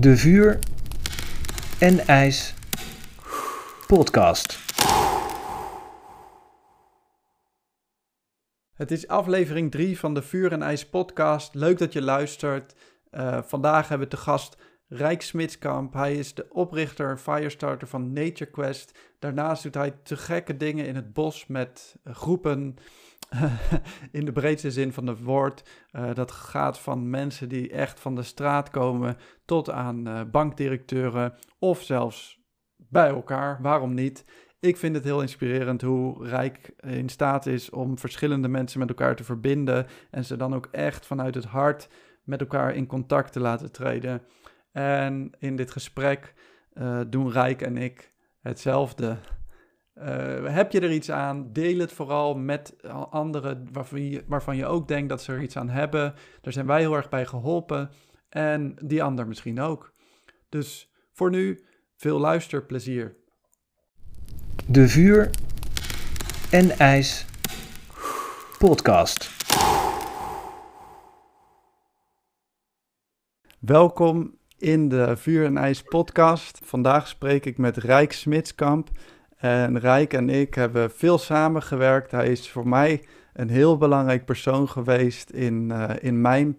De Vuur en IJs podcast. Het is aflevering 3 van de Vuur en IJs podcast. Leuk dat je luistert. Uh, vandaag hebben we te gast Rijk Smitskamp. Hij is de oprichter en firestarter van Nature Quest. Daarnaast doet hij te gekke dingen in het bos met groepen in de breedste zin van het woord. Uh, dat gaat van mensen die echt van de straat komen tot aan uh, bankdirecteuren of zelfs bij elkaar. Waarom niet? Ik vind het heel inspirerend hoe Rijk in staat is om verschillende mensen met elkaar te verbinden en ze dan ook echt vanuit het hart met elkaar in contact te laten treden. En in dit gesprek uh, doen Rijk en ik hetzelfde. Uh, heb je er iets aan? Deel het vooral met anderen waarvan je, waarvan je ook denkt dat ze er iets aan hebben. Daar zijn wij heel erg bij geholpen. En die ander misschien ook. Dus voor nu, veel luisterplezier. De Vuur en IJs podcast. Welkom in de Vuur en IJs podcast. Vandaag spreek ik met Rijk Smitskamp. En Rijk en ik hebben veel samengewerkt. Hij is voor mij een heel belangrijk persoon geweest in, uh, in mijn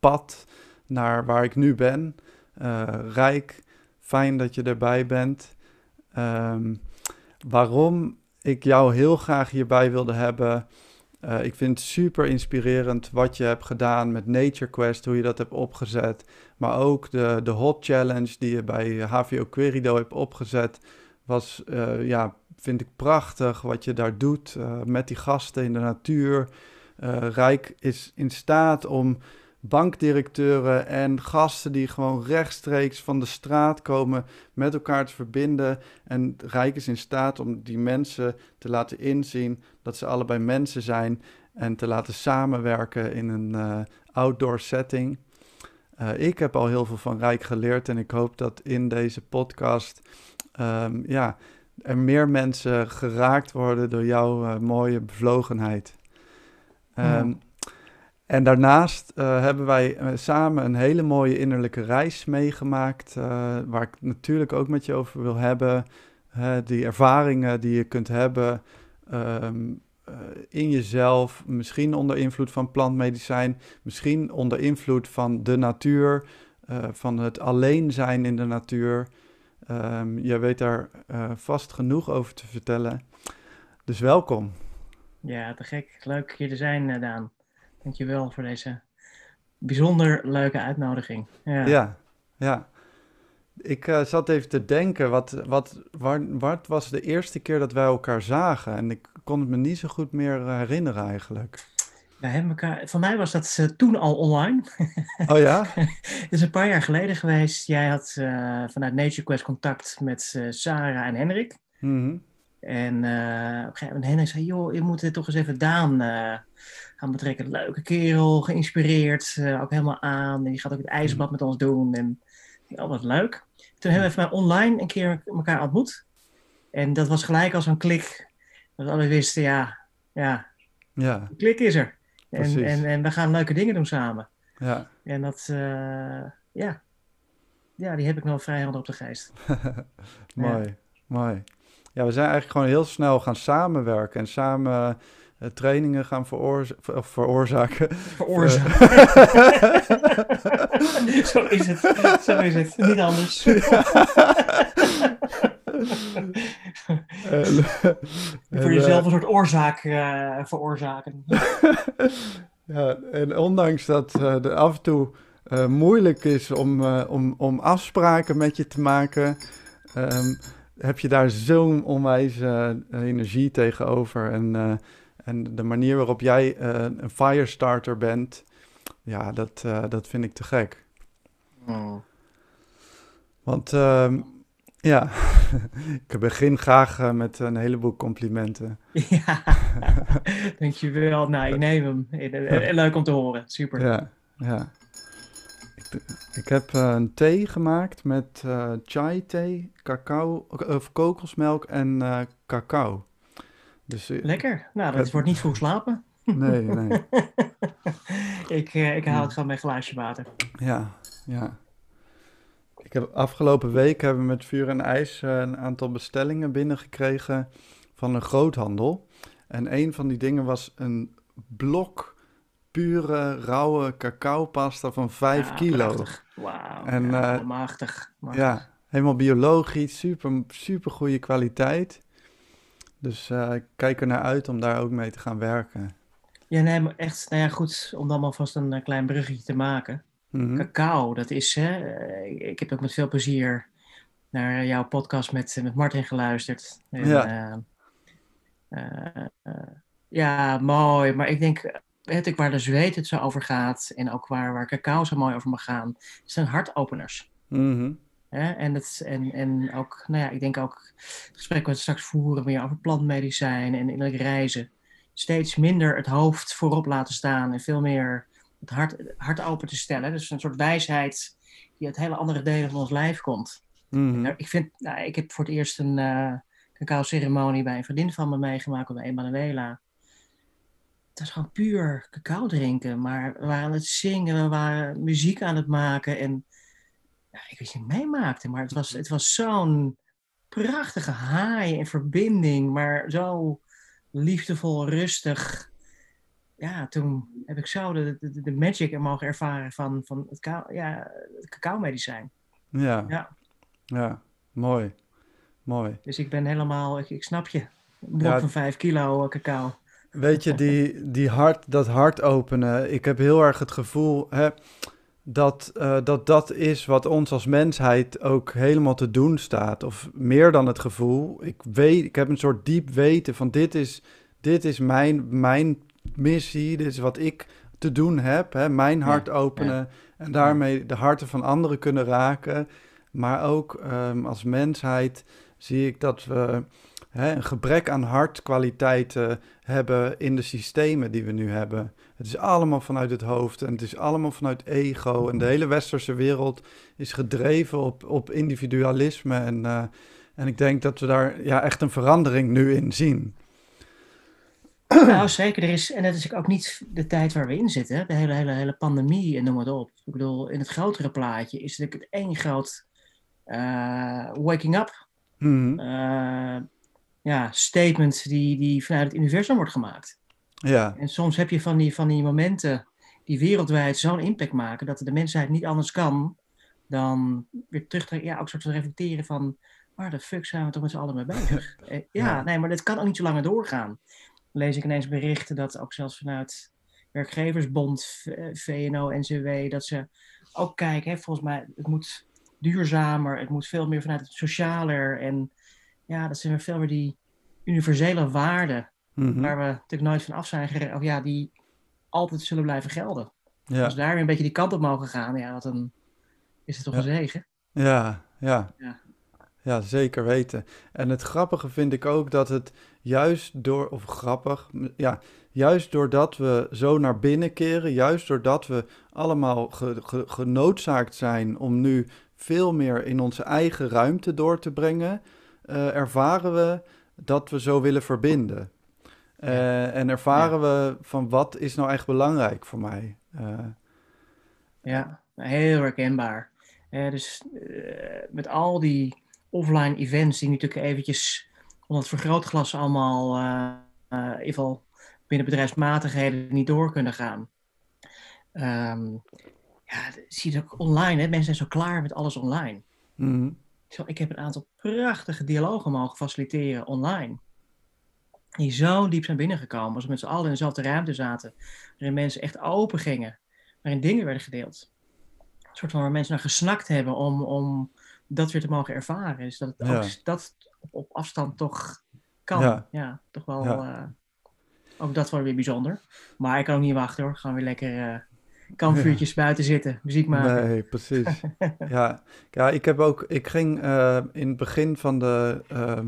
pad naar waar ik nu ben. Uh, Rijk, fijn dat je erbij bent. Um, waarom ik jou heel graag hierbij wilde hebben. Uh, ik vind het super inspirerend wat je hebt gedaan met Nature Quest, hoe je dat hebt opgezet. Maar ook de, de Hot Challenge die je bij HVO Querido hebt opgezet was, uh, ja, vind ik prachtig wat je daar doet uh, met die gasten in de natuur. Uh, Rijk is in staat om bankdirecteuren en gasten die gewoon rechtstreeks van de straat komen met elkaar te verbinden. En Rijk is in staat om die mensen te laten inzien dat ze allebei mensen zijn en te laten samenwerken in een outdoor setting. ik heb al heel veel van Rijk geleerd en ik hoop dat in deze podcast um, ja, er meer mensen geraakt worden door jouw uh, mooie bevlogenheid. Um, ja. En daarnaast uh, hebben wij uh, samen een hele mooie innerlijke reis meegemaakt, waar ik natuurlijk ook met je over wil hebben. die ervaringen die je kunt hebben um, in jezelf, misschien onder invloed van plantmedicijn, misschien onder invloed van de natuur, van het alleen zijn in de natuur. Um, jij weet daar uh, vast genoeg over te vertellen. Dus welkom. Ja, te gek. Leuk hier te zijn, uh, Daan. Dankjewel voor deze bijzonder leuke uitnodiging. Ja, ja. ja. Ik uh, zat even te denken, wat, wat, waar, wat was de eerste keer dat wij elkaar zagen? En ik kon het me niet zo goed meer herinneren eigenlijk. Wij hebben elkaar, voor mij was dat uh, toen al online. Oh ja? Het is een paar jaar geleden geweest. Jij had uh, vanuit Nature Quest contact met uh, Sarah en Henrik. Mm -hmm. En op een gegeven moment Henrik zei, joh, je moet toch eens even Daan gaan betrekken. Leuke kerel, geïnspireerd, ook helemaal aan. En die gaat ook het ijsbad met ons doen. En oh, wat leuk. Toen hebben we even online een keer elkaar ontmoet. En dat was gelijk als een klik. Dat we wisten, ja, ja, ja. klik is er. En, en, en we gaan leuke dingen doen samen. Ja. En dat, uh, ja. ja, die heb ik nog vrij helder op de geest. mooi, ja. mooi. Ja, we zijn eigenlijk gewoon heel snel gaan samenwerken en samen uh, trainingen gaan veroorza veroorzaken. Veroorzaken. Zo is het. Zo is het. Niet anders. En, voor jezelf een soort oorzaak uh, veroorzaken. ja, en ondanks dat uh, er af en toe uh, moeilijk is om, om, om afspraken met je te maken, um, heb je daar zo'n onwijze energie tegenover. En, en de manier waarop jij een firestarter bent, ja, dat, dat vind ik te gek. Oh. Want uh, ja, ik begin graag uh, met een heleboel complimenten. Ja, dankjewel. Nou, ik neem hem. Leuk om te horen. Super. Ja, ja. Ik, ik heb een thee gemaakt met uh, chai thee, cacao, of kokosmelk en cacao. Dus, Lekker. Nou, dat het... wordt niet vroeg slapen. Nee, nee. ik, ik haal het gewoon met een glaasje water. Ja, ja. Ik heb afgelopen week hebben we met vuur en ijs eh, een aantal bestellingen binnengekregen van een groothandel. En een van die dingen was een blok pure, rauwe cacaopasta van 5 Ja, kilo. Wauw. En, ja, machtig. machtig. Ja, helemaal biologisch, super, super goede kwaliteit. Dus eh, ik kijk er naar uit om daar ook mee te gaan werken. Ja, nee, maar echt, nou ja, goed, om dan alvast een klein bruggetje te maken. Mhm. Cacao, dat is, hè, eh, ik- heb ook met veel plezier naar jouw podcast met, met Martin geluisterd. En, Ja. eh, eh, eh, ja, mooi, maar ik denk, weet ik waar de zweet het zo over gaat en ook waar, waar cacao zo mooi over mag gaan, zijn hartopeners. Hè? En, het, en, en ook, nou ja, ik denk ook het gesprek wat we straks voeren meer over plantmedicijn en innerlijk reizen. Steeds minder het hoofd voorop laten staan en veel meer het hart, hart open te stellen. Dus een soort wijsheid die uit hele andere delen van ons lijf komt. Mhm. Ik, vind, nou, ik heb voor het eerst een eh cacao-ceremonie bij een vriendin van me meegemaakt, bij Emanuela. Het was gewoon puur cacao drinken, maar we waren aan het zingen, we waren muziek aan het maken. En ja, ik wist niet meemaakte, maar het was, het was zo'n prachtige haai en verbinding, maar zo liefdevol, rustig. Ja, toen heb ik zo de, de, de magic er mogen ervaren van, van het, ka- ja, het cacao-medicijn. Ja. Ja. ja, mooi. Mooi. Dus ik ben helemaal, ik, ik snap je. Een blok Ja. van 5 kilo eh, cacao. Weet je, die, die hart, dat hart openen, ik heb heel erg het gevoel hè, dat, eh, dat dat is wat ons als mensheid ook helemaal te doen staat. Of meer dan het gevoel. Ik, weet, ik heb een soort diep weten van dit is, dit is mijn, mijn missie, dit is wat ik te doen heb. Hè, mijn hart openen en daarmee de harten van anderen kunnen raken. Maar ook ehm, als mensheid zie ik dat we hè, een gebrek aan hartkwaliteiten hebben in de systemen die we nu hebben. Het is allemaal vanuit het hoofd en het is allemaal vanuit ego. En de hele westerse wereld is gedreven op, op individualisme. En, eh, en ik denk dat we daar ja, echt een verandering nu in zien. nou, zeker. Er is, en dat is ook niet de tijd waar we in zitten. hè. De hele, hele, hele pandemie en noem het op. Ik bedoel, in het grotere plaatje is het het één groot eh, waking up Mhm. eh, ja, statement die, die vanuit het universum wordt gemaakt. Ja, En soms heb je van die, van die momenten die wereldwijd zo'n impact maken dat de mensheid niet anders kan dan weer terug te, ja, ook soort van reflecteren van waar de fuck zijn we toch met z'n allen mee bezig? Eh, ja, Ja. nee, maar dit kan ook niet zo langer doorgaan. Lees ik ineens berichten dat ook zelfs vanuit Werkgeversbond, VNO, NCW, dat ze ook kijken, hè, volgens mij, het moet duurzamer, het moet veel meer vanuit het socialer en ja, dat zijn weer veel meer die universele waarden Mhm. waar we natuurlijk nooit van af zijn gereden, of ja, die altijd zullen blijven gelden. ja. Als we daar weer een beetje die kant op mogen gaan, ja, dan is het toch Ja. een zegen. Ja, ja. Ja. Ja, zeker weten. En het grappige vind ik ook dat het juist door, of grappig, ja, juist doordat we zo naar binnen keren, juist doordat we allemaal ge- ge- genoodzaakt zijn om nu veel meer in onze eigen ruimte door te brengen, eh, ervaren we dat we zo willen verbinden. Eh, en ervaren we van wat is nou echt belangrijk voor mij. Eh, Ja, heel herkenbaar. Dus met al die offline events die natuurlijk eventjes onder het vergrootglas allemaal eh, in ieder geval binnen bedrijfsmatigheden niet door kunnen gaan. Ehm, ja, zie je ook online. Hè? Mensen zijn zo klaar met alles online. mhm. Zo, ik heb een aantal prachtige dialogen mogen faciliteren online. Die zo diep zijn binnengekomen. Als we met z'n allen in dezelfde ruimte zaten. Waarin mensen echt open gingen. Waarin dingen werden gedeeld. Een soort van waar mensen naar gesnakt hebben om, om dat weer te mogen ervaren. Dus dat het Ja. ook dat op, op afstand toch kan. Ja. Ja, toch wel. Ja. eh, ook dat wel weer bijzonder. Maar ik kan ook niet wachten hoor. Gaan weer lekker eh kampvuurtjes buiten zitten. Muziek maken. Nee, precies. ja. ja, ik heb ook, ik ging eh, in het begin van de ehm,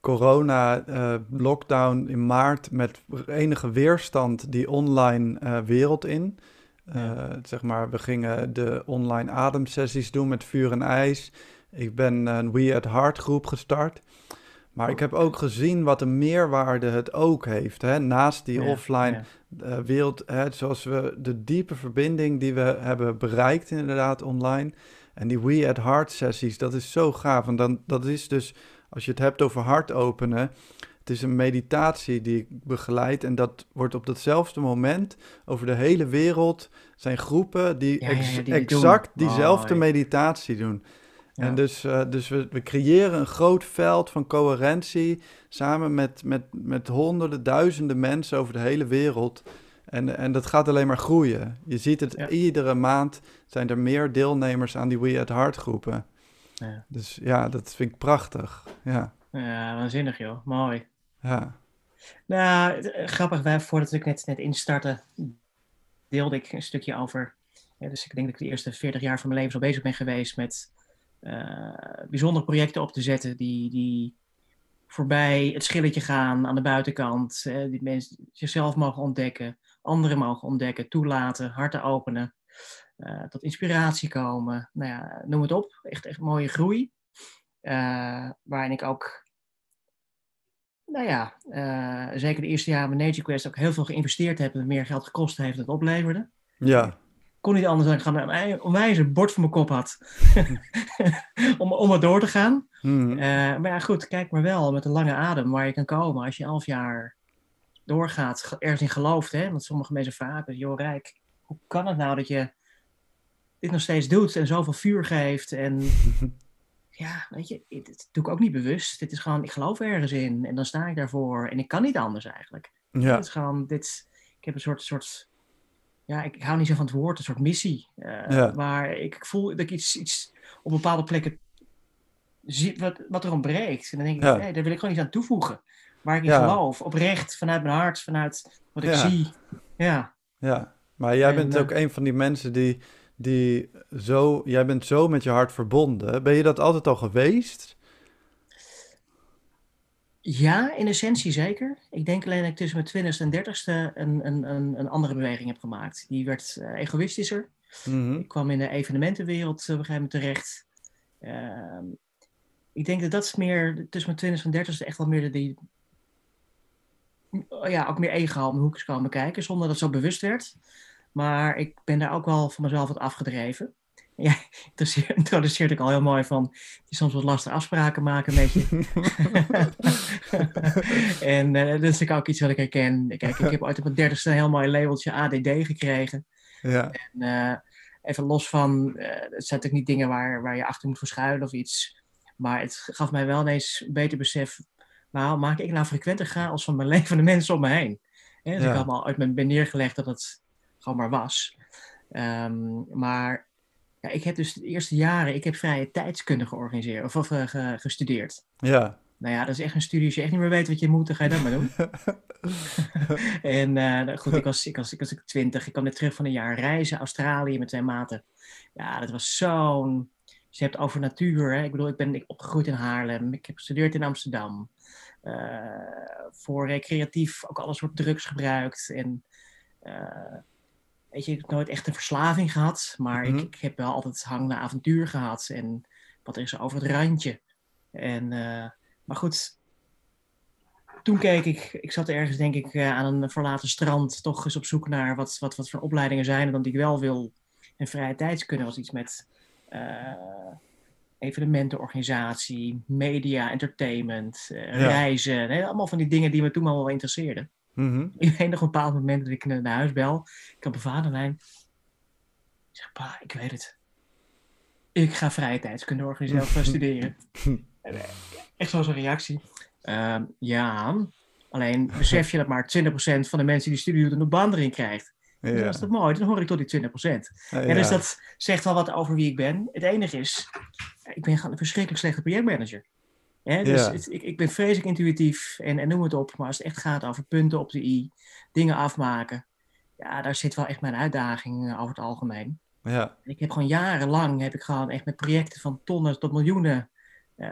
corona-lockdown in maart met enige weerstand die online wereld in. Eh, Zeg maar, we gingen de online ademsessies doen met vuur en ijs. Ik ben een We at Heart groep gestart. Maar ik heb ook gezien wat een meerwaarde het ook heeft. Hè? Naast die Ja, offline ja. eh, wereld, hè, zoals we de diepe verbinding die we hebben bereikt inderdaad online. En die We at Heart sessies, dat is zo gaaf. En dan, dat is dus, als je het hebt over hart openen, het is een meditatie die ik begeleid. En dat wordt op datzelfde moment over de hele wereld zijn groepen die, Ja, ja, exact doen. diezelfde meditatie doen. En dus, eh, dus we, we creëren een groot veld van coherentie samen met, met, met honderden, duizenden mensen over de hele wereld. En, en dat gaat alleen maar groeien. Je ziet het Ja. iedere maand zijn er meer deelnemers aan die We at Heart groepen. Ja. Dus ja, dat vind ik prachtig. Ja, Ja, waanzinnig joh. Mooi. Nou, eh, grappig, wij, voordat ik net, net instartte, deelde ik een stukje over. Dus ik denk dat ik de eerste 40 jaar van mijn leven zo bezig ben geweest met eh, bijzondere projecten op te zetten die, die voorbij het schilletje gaan aan de buitenkant. die mensen zichzelf mogen ontdekken, anderen mogen ontdekken, toelaten, harten openen, eh, tot inspiratie komen. Nou ja, noem het op. Echt, echt mooie groei. Waarin ik ook nou ja, eh, zeker de eerste jaren met Nature Quest ook heel veel geïnvesteerd heb en meer geld gekost heeft dan het opleverde. ja, Kon niet anders dan ik gewoon een onwijs een bord voor mijn kop had om, om er door te gaan. Mhm. Eh, maar ja, goed, kijk maar wel met een lange adem waar je kan komen als je elf jaar doorgaat, ge- ergens in gelooft. Hè? Want sommige mensen vragen, joh Rijk, hoe kan het nou dat je dit nog steeds doet en zoveel vuur geeft en ja, weet je, dit, doe ik ook niet bewust. Dit is gewoon, ik geloof ergens in en dan sta ik daarvoor en ik kan niet anders eigenlijk. ja, Het is gewoon, dit, ik heb een soort, soort ja, ik, hou niet zo van het woord, een soort missie. eh, Ja. Waar ik, voel dat ik iets, iets op bepaalde plekken zie wat, wat er ontbreekt. En dan denk ik, Ja. nee, daar wil ik gewoon iets aan toevoegen. Waar ik in Ja. geloof, oprecht, vanuit mijn hart, vanuit wat ik zie. Ja, ja. Maar jij En, bent eh, ook een van die mensen die, die zo, jij bent zo met je hart verbonden. Ben je dat altijd al geweest? ja, in essentie zeker. Ik denk alleen dat ik tussen mijn twintigste en dertigste een, een, een, een andere beweging heb gemaakt. Die werd eh, egoïstischer. Mhm. Ik kwam in de evenementenwereld eh, op een gegeven moment terecht. Ehm, ik denk dat dat is meer tussen mijn twintigste en dertigste echt wel meer de, die, oh ja, ook meer ego om de hoek is komen kijken, zonder dat het zo bewust werd. Maar ik ben daar ook wel van mezelf wat afgedreven. Ja, introduceerde ik al heel mooi van, die soms wat lastige afspraken maken met je. en eh, dat is natuurlijk ook iets wat ik herken. Kijk, ik heb ooit op mijn dertigste een heel mooi labeltje ADD gekregen. Ja, En, eh, even los van, eh, het zijn natuurlijk niet dingen waar, waar je achter moet verschuilen of iets. Maar het gaf mij wel ineens een beter besef. Nou, maak ik nou frequenter chaos van mijn leven van de mensen om me heen? Dus Ja. ik had me al uit mijn ben neergelegd dat het gewoon maar was. Ehm, maar ja, ik heb dus de eerste jaren, ik heb vrije tijdskunde georganiseerd of, of eh, ge- gestudeerd. ja, Nou ja, dat is echt een studie. Als je echt niet meer weet wat je moet, dan ga je dat maar doen. en eh, nou goed, ik was, ik, was, ik was ik twintig. Ik kwam net terug van een jaar reizen. Australië met twee maten. Ja, dat was zo'n... Dus je hebt over natuur. Hè? Ik bedoel, ik ben ik opgegroeid in Haarlem. Ik heb gestudeerd in Amsterdam. Eh, voor recreatief ook alle soort drugs gebruikt. En weet je, ik heb nooit echt een verslaving gehad. Maar Mhm. ik, ik heb wel altijd hang naar avontuur gehad. En wat er is over het randje. En, eh, maar goed, toen keek ik, ik zat ergens denk ik eh, aan een verlaten strand, toch eens op zoek naar wat, wat, wat voor opleidingen zijn er dan die ik wel wil. En vrije tijdskunde was iets met eh, evenementenorganisatie, media, entertainment, Ja. reizen. hè, allemaal van die dingen die me toen al wel interesseerden. Mhm. Ik weet nog een bepaald moment dat ik naar huis bel. Ik heb een vaderlijn. Ik zeg, pa, ik weet het. Ik ga vrije tijdskunde organiseren eh, studeren. En, Echt zo'n reactie. Ehm, ja, alleen besef je dat maar 20% van de mensen die studie doen een baan erin krijgt. Dus Ja. dat is toch mooi, dan hoor ik tot die 20%. Ja, En dus dat zegt wel wat over wie ik ben. Het enige is, ik ben gewoon een verschrikkelijk slechte projectmanager. Hè, dus Ja. het- ik, ik ben vreselijk intuïtief en, en noem het op. Maar als het echt gaat over punten op de i, dingen afmaken. Ja, daar zit wel echt mijn uitdaging eh, over het algemeen. ja, ik heb gewoon jarenlang, heb ik gewoon echt met projecten van tonnen tot miljoenen eh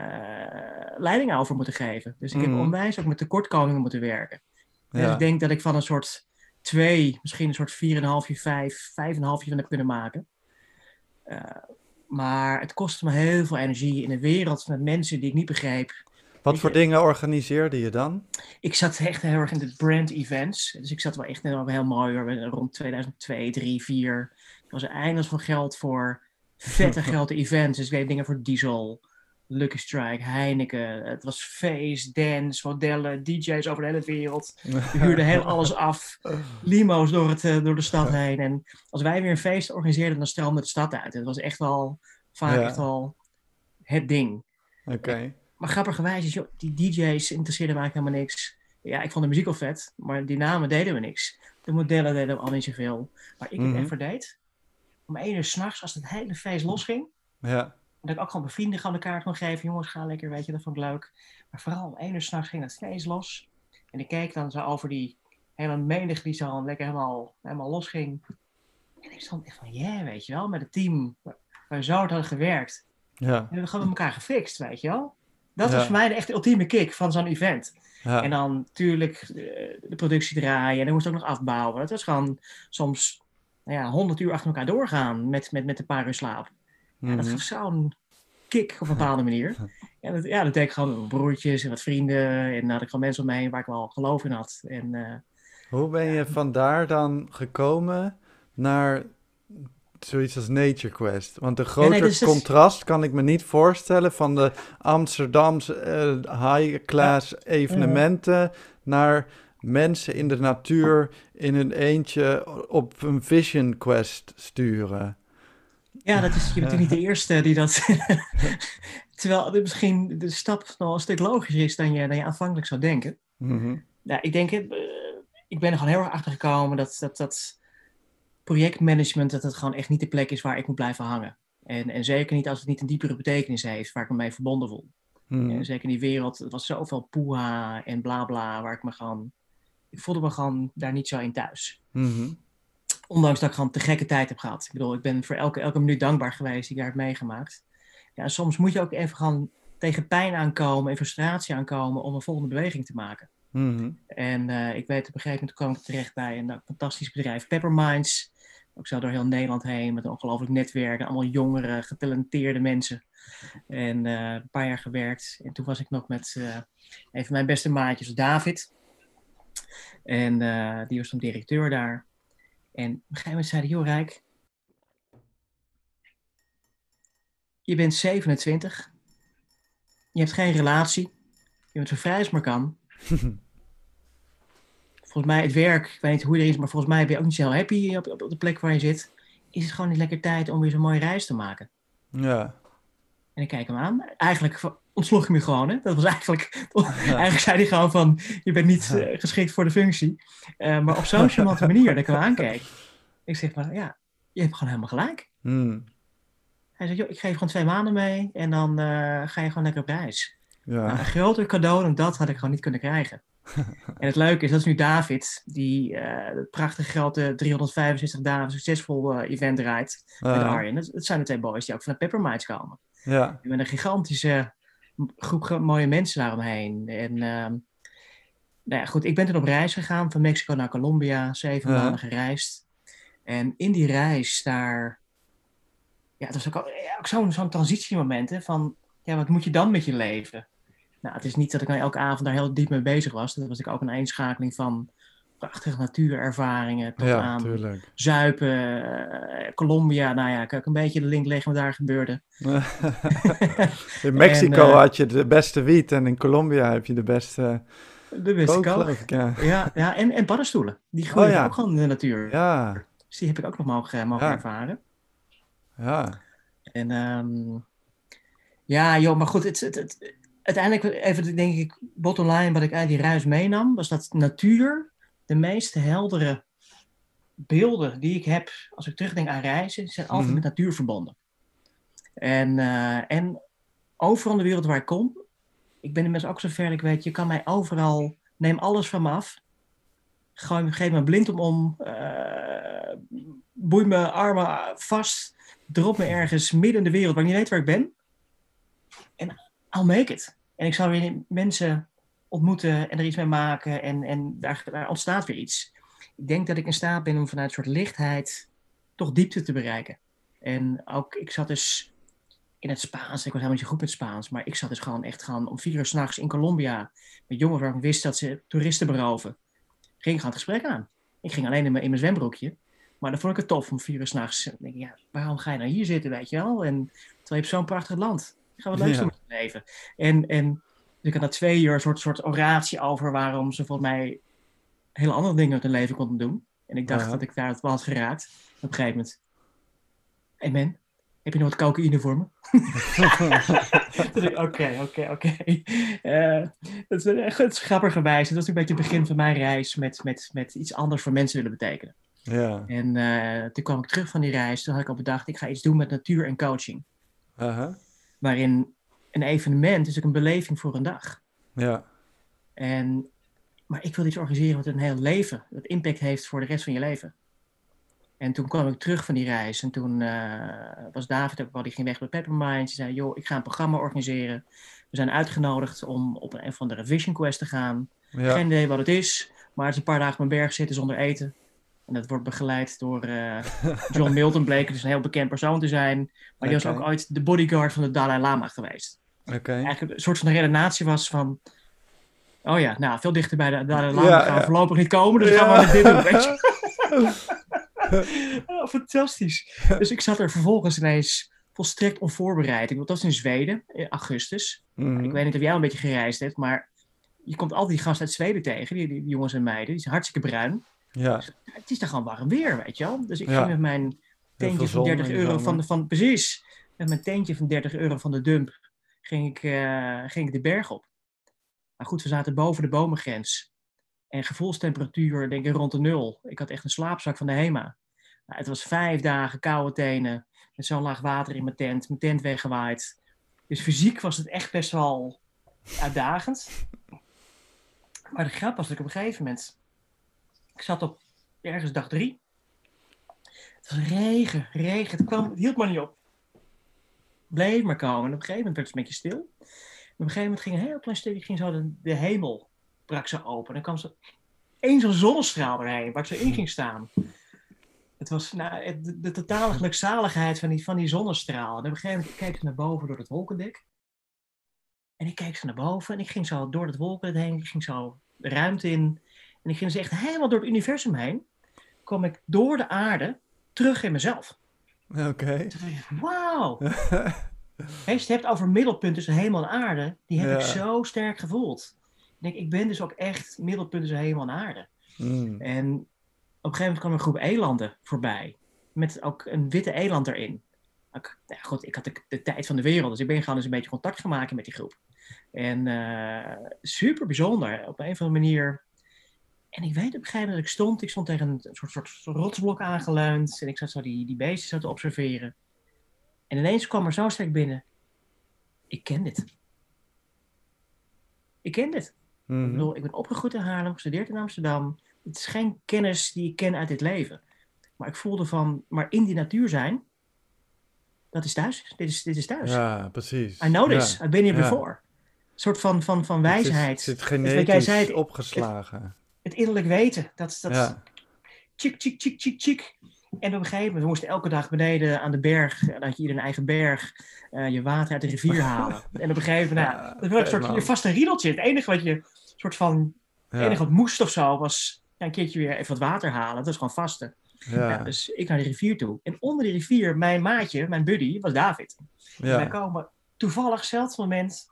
leidingen over moeten geven. Dus ik heb onwijs ook met tekortkomingen moeten werken. Dus ja. ik denk dat ik van een soort 2, misschien een soort 4,5, 5, 5,5 van heb kunnen maken. Eh, maar het kostte me heel veel energie in een wereld met mensen die ik niet begreep. Wat voor dingen organiseerde je dan? Ik zat echt heel erg in de brand events. Dus ik zat wel echt heel, heel mooi hoor, rond 2002, 3, 4. Er was eindeloos veel geld voor Vette grote events. Dus ik deed dingen voor Diesel, Lucky Strike, Heineken. Het was feest, dance, modellen, DJ's over de hele wereld. We huurden heel alles af. Limo's door, het, eh, door de stad heen. En als wij weer een feest organiseerden, dan stroomde de stad uit. Het was echt wel vaak Ja. echt wel het ding. Oké. Maar grappigerwijs is, joh, die DJ's interesseerden me eigenlijk helemaal niks. Ja, ik vond de muziek wel vet, maar die namen deden me niks. De modellen deden al niet zoveel. Waar ik Mhm. het echt voor deed, om één uur s'nachts, als het hele feest losging, Ja. Dat ik ook gewoon mijn vrienden gewoon de kaart kon geven. Jongens, ga lekker, weet je, dat vond ik leuk. Maar vooral om één uur s'nachts ging het feest los. En ik keek dan zo over die hele menigte die zo lekker helemaal, helemaal losging. En ik stond echt van, yeah, weet je wel, met het team waar we zo hard hadden gewerkt. Ja. En we hebben gewoon met elkaar gefixt, weet je wel. Dat Ja. was voor mij de echte ultieme kick van zo'n event. Ja. En dan natuurlijk eh, de productie draaien en dan moest ook nog afbouwen. Het was gewoon soms nou ja, 100 uur achter elkaar doorgaan met, met, met een paar uur slaap. Ja, dat Mhm. gaf zo'n kick op een bepaalde manier. En dat, ja, dat deed ik gewoon met broertjes en wat vrienden. En had ik gewoon mensen om me heen waar ik wel geloof in had. En eh, Hoe ben je vandaar dan gekomen naar zoiets als Nature Quest? Want een groter dus is- contrast kan ik me niet voorstellen van de Amsterdamse eh, high-class evenementen naar mensen in de natuur in hun eentje op een Vision Quest sturen. Ja, dat is, je bent natuurlijk niet de eerste die dat... Terwijl het misschien de stap nog een stuk logischer is dan je, dan je aanvankelijk zou denken. Mhm. Ja, ik denk, eh, ik ben er gewoon heel erg achter gekomen dat, dat, dat projectmanagement, dat het gewoon echt niet de plek is waar ik moet blijven hangen. En, en zeker niet als het niet een diepere betekenis heeft waar ik me mee verbonden voel. Mhm. Zeker in die wereld, het was zoveel poeha en bla bla, waar ik me gewoon, ik voelde me gewoon daar niet zo in thuis. Mhm. Ondanks dat ik gewoon te gekke tijd heb gehad. Ik bedoel, ik ben voor elke, elke minuut dankbaar geweest die ik daar heb meegemaakt. Ja, soms moet je ook even gewoon tegen pijn aankomen en frustratie aankomen om een volgende beweging te maken. Mhm. En eh, ik weet op een gegeven moment kwam ik terecht bij een eh, fantastisch bedrijf, Pepperminds. Ook zo door heel Nederland heen met een ongelooflijk netwerk. en Allemaal jongere, getalenteerde mensen. En eh, een paar jaar gewerkt. En toen was ik nog met eh, een van mijn beste maatjes, David. En die was toen directeur daar. En op een gegeven moment zei hij, joh Rijk, je bent 27. Je hebt geen relatie. Je bent zo vrij als maar kan volgens mij het werk, ik weet niet hoe erin is, maar volgens mij ben je ook niet zo heel happy op, op, op de plek waar je zit. Is het gewoon niet lekker tijd om weer zo'n mooie reis te maken? Ja. En ik kijk hem aan. Eigenlijk ontsloeg ik me gewoon. Hè? Dat was eigenlijk, eigenlijk zei hij gewoon van, je bent niet eh, geschikt voor de functie. Eh, maar op zo'n charmante manier dat ik hem aankeek. Ik zeg maar, ja, je hebt gewoon helemaal gelijk. Mhm. Hij zegt, joh, ik geef gewoon twee maanden mee en dan eh, ga je gewoon lekker op reis. Nou, Ja. een groter cadeau dan dat had ik gewoon niet kunnen krijgen. en het leuke is, dat is nu David, die het prachtige grote 365 dagen succesvol event draait met Arjen. Dat, dat zijn de twee boys die ook van de Pepperminds komen. ja. Met een gigantische groep mooie mensen daaromheen. En ehm, nou ja, goed, ik ben toen op reis gegaan van Mexico naar Colombia, zeven Ja. maanden gereisd. En in die reis daar, ja, het was ook, zo'n zo'n transitiemoment hè, van, ja, wat moet je dan met je leven? Nou, het is niet dat ik nou elke avond daar heel diep mee bezig was. Dat was ik ook een eenschakeling van prachtige natuurervaringen tot Ja, aan tuurlijk. Zuipen, eh, Colombia. Nou ja, kan ik een beetje de link leggen wat daar gebeurde. In Mexico En, eh, had je de beste wiet en in Colombia heb je de beste De beste ik. Ja. Ja, ja en, en paddenstoelen. Die groeien Oh ja. ook gewoon in de natuur. Ja, Dus die heb ik ook nog mogen, mogen Ja. ervaren. ja. En ehm, ja, joh, maar goed, het, het, het- uiteindelijk even denk ik, bottom line, wat ik uit die reis meenam, was dat natuur de meest heldere beelden die ik heb als ik terugdenk aan reizen, zijn altijd Mhm. met natuur verbonden. En, eh, en overal in de wereld waar ik kom, ik ben inmiddels ook zover ik weet, je kan mij overal, neem alles van me af. Gooi, geef me blind om om, eh, boei mijn armen vast, drop me ergens midden in de wereld waar ik niet weet waar ik ben. En I'll make it. En ik zal weer mensen ontmoeten en er iets mee maken en, en daar, daar ontstaat weer iets. Ik denk dat ik in staat ben om vanuit een soort lichtheid toch diepte te bereiken. En ook, ik zat dus in het Spaans, ik was helemaal niet zo goed met Spaans, maar ik zat dus gewoon echt gewoon om vier uur s'nachts in Colombia met jongens waarvan ik wist dat ze toeristen beroven. Ging ik gewoon het gesprek aan. Ik ging alleen in mijn, in mijn zwembroekje, Maar dan vond ik het tof om vier uur s'nachts. Dan denk ik, ja, waarom ga je nou hier zitten, weet je wel? En terwijl je hebt zo'n prachtig land. Ga wat leuks Ja. doen met je leven. En, en dus ik had na twee uur een soort, soort oratie over waarom ze volgens mij hele andere dingen met hun leven konden doen. En ik dacht Ja. dat ik daar het had geraakt. Op een gegeven moment. Hey man, heb je nog wat cocaïne voor me? Oké, oké, oké. Eh, Dat is echt het is grappigerwijs. Dat was een beetje het begin van mijn reis met, met, met iets anders voor mensen willen betekenen. ja. En eh, toen kwam ik terug van die reis. Toen had ik al bedacht, ik ga iets doen met natuur en coaching. Waarin een evenement is ook een beleving voor een dag. Ja. En, maar ik wil iets organiseren wat een heel leven, dat impact heeft voor de rest van je leven. En toen kwam ik terug van die reis. En toen eh, was David ook wel, die ging weg met Peppermint. Ze zei, joh, ik ga een programma organiseren. We zijn uitgenodigd om op een, een of andere Vision Quest te gaan. Ja. Geen idee wat het is, maar het is een paar dagen op een berg zitten zonder eten. En dat wordt begeleid door eh, John Milton, bleek dus een heel bekend persoon te zijn. Maar die was ook ooit de bodyguard van de Dalai Lama geweest. Oké. Eigenlijk een soort van redenatie was van... Oh ja, nou, veel dichter bij de Dalai Lama Ja, gaan we ja. voorlopig niet komen, dus Ja. gaan we met dit doen, weet je. Oh, fantastisch. Dus ik zat er vervolgens ineens volstrekt onvoorbereid. Ik, dat was in Zweden, in augustus. Mhm. Ik weet niet of jij al een beetje gereisd hebt, maar je komt al die gasten uit Zweden tegen, die, die, die jongens en meiden. Die zijn hartstikke bruin. Ja. Het is dan gewoon warm weer, weet je wel. Dus ik ging met mijn tentje van zon 30 in de euro van, de, van... Precies. Met mijn tentje van 30 euro van de dump ging ik, eh, ging ik de berg op. Maar goed, we zaten boven de bomengrens. En gevoelstemperatuur, denk ik, rond de nul. Ik had echt een slaapzak van de HEMA. Nou, het was vijf dagen koude tenen. Met zo'n laag water in mijn tent. Mijn tent weggewaaid. Dus fysiek was het echt best wel uitdagend. Maar de grap was dat ik op een gegeven moment... Ik zat op ergens dag drie. Het was regen, regen. Het, kwam, hield maar niet op. Bleef maar komen. En op een gegeven moment werd het een beetje stil. En op een gegeven moment ging een heel klein ging zo de, hemel, brak ze open. En dan kwam zo één zo'n zonnestraal erheen, waar ik zo in ging staan. Het was nou, de, totale gelukzaligheid van die, van die zonnestraal. En op een gegeven moment keek ze naar boven door het wolkendek. En ik keek ze naar boven en ik ging zo door het wolkendek heen. Ik ging zo de ruimte in. En ik ging dus echt helemaal door het universum heen. kwam ik door de aarde terug in mezelf. Oké. Toen dacht ik, wauw. Als je het hebt over middelpunt tussen hemel en aarde, die heb Ja. ik zo sterk gevoeld. Ik denk, ik ben dus ook echt middelpunt tussen hemel en aarde. Mm. En op een gegeven moment kwam een groep elanden voorbij. Met ook een witte eland erin. Ik, nou goed, ik had de, de tijd van de wereld, dus ik ben gewoon eens een beetje contact gaan maken met die groep. En eh, super bijzonder, op een of andere manier. En ik weet op een gegeven moment dat ik stond, ik stond tegen een soort, soort, rotsblok aangeleund. En ik zat zo die, die beesten zo te observeren. En ineens kwam er zo sterk binnen. Ik ken dit. Ik ken dit. Ik Mhm. bedoel, ik ben opgegroeid in Haarlem, gestudeerd in Amsterdam. Het is geen kennis die ik ken uit dit leven. Maar ik voelde van, maar in die natuur zijn, dat is thuis. Dit is, dit is thuis. Ja, precies. I know Ja. this. I've been here Ja. before. Een soort van, van, van Het is- wijsheid. Het zit wat jij genetisch zei, opgeslagen. Het innerlijk weten. Dat, dat ja. tjik, tjik, tjik, tjik, tjik. En op een gegeven moment, we moesten elke dag beneden aan de berg, eh, dan had je hier een eigen berg, eh, je water uit de rivier halen. En op een gegeven moment, nou, dat was een soort je vaste riedeltje. Het enige wat je, soort van, het enige wat moest of zo, was ja, een keertje weer even wat water halen. Dat was gewoon vaste. Ja. Ja, dus ik naar de rivier toe. En onder die rivier, mijn maatje, mijn buddy, was David. En wij komen toevallig, hetzelfde moment,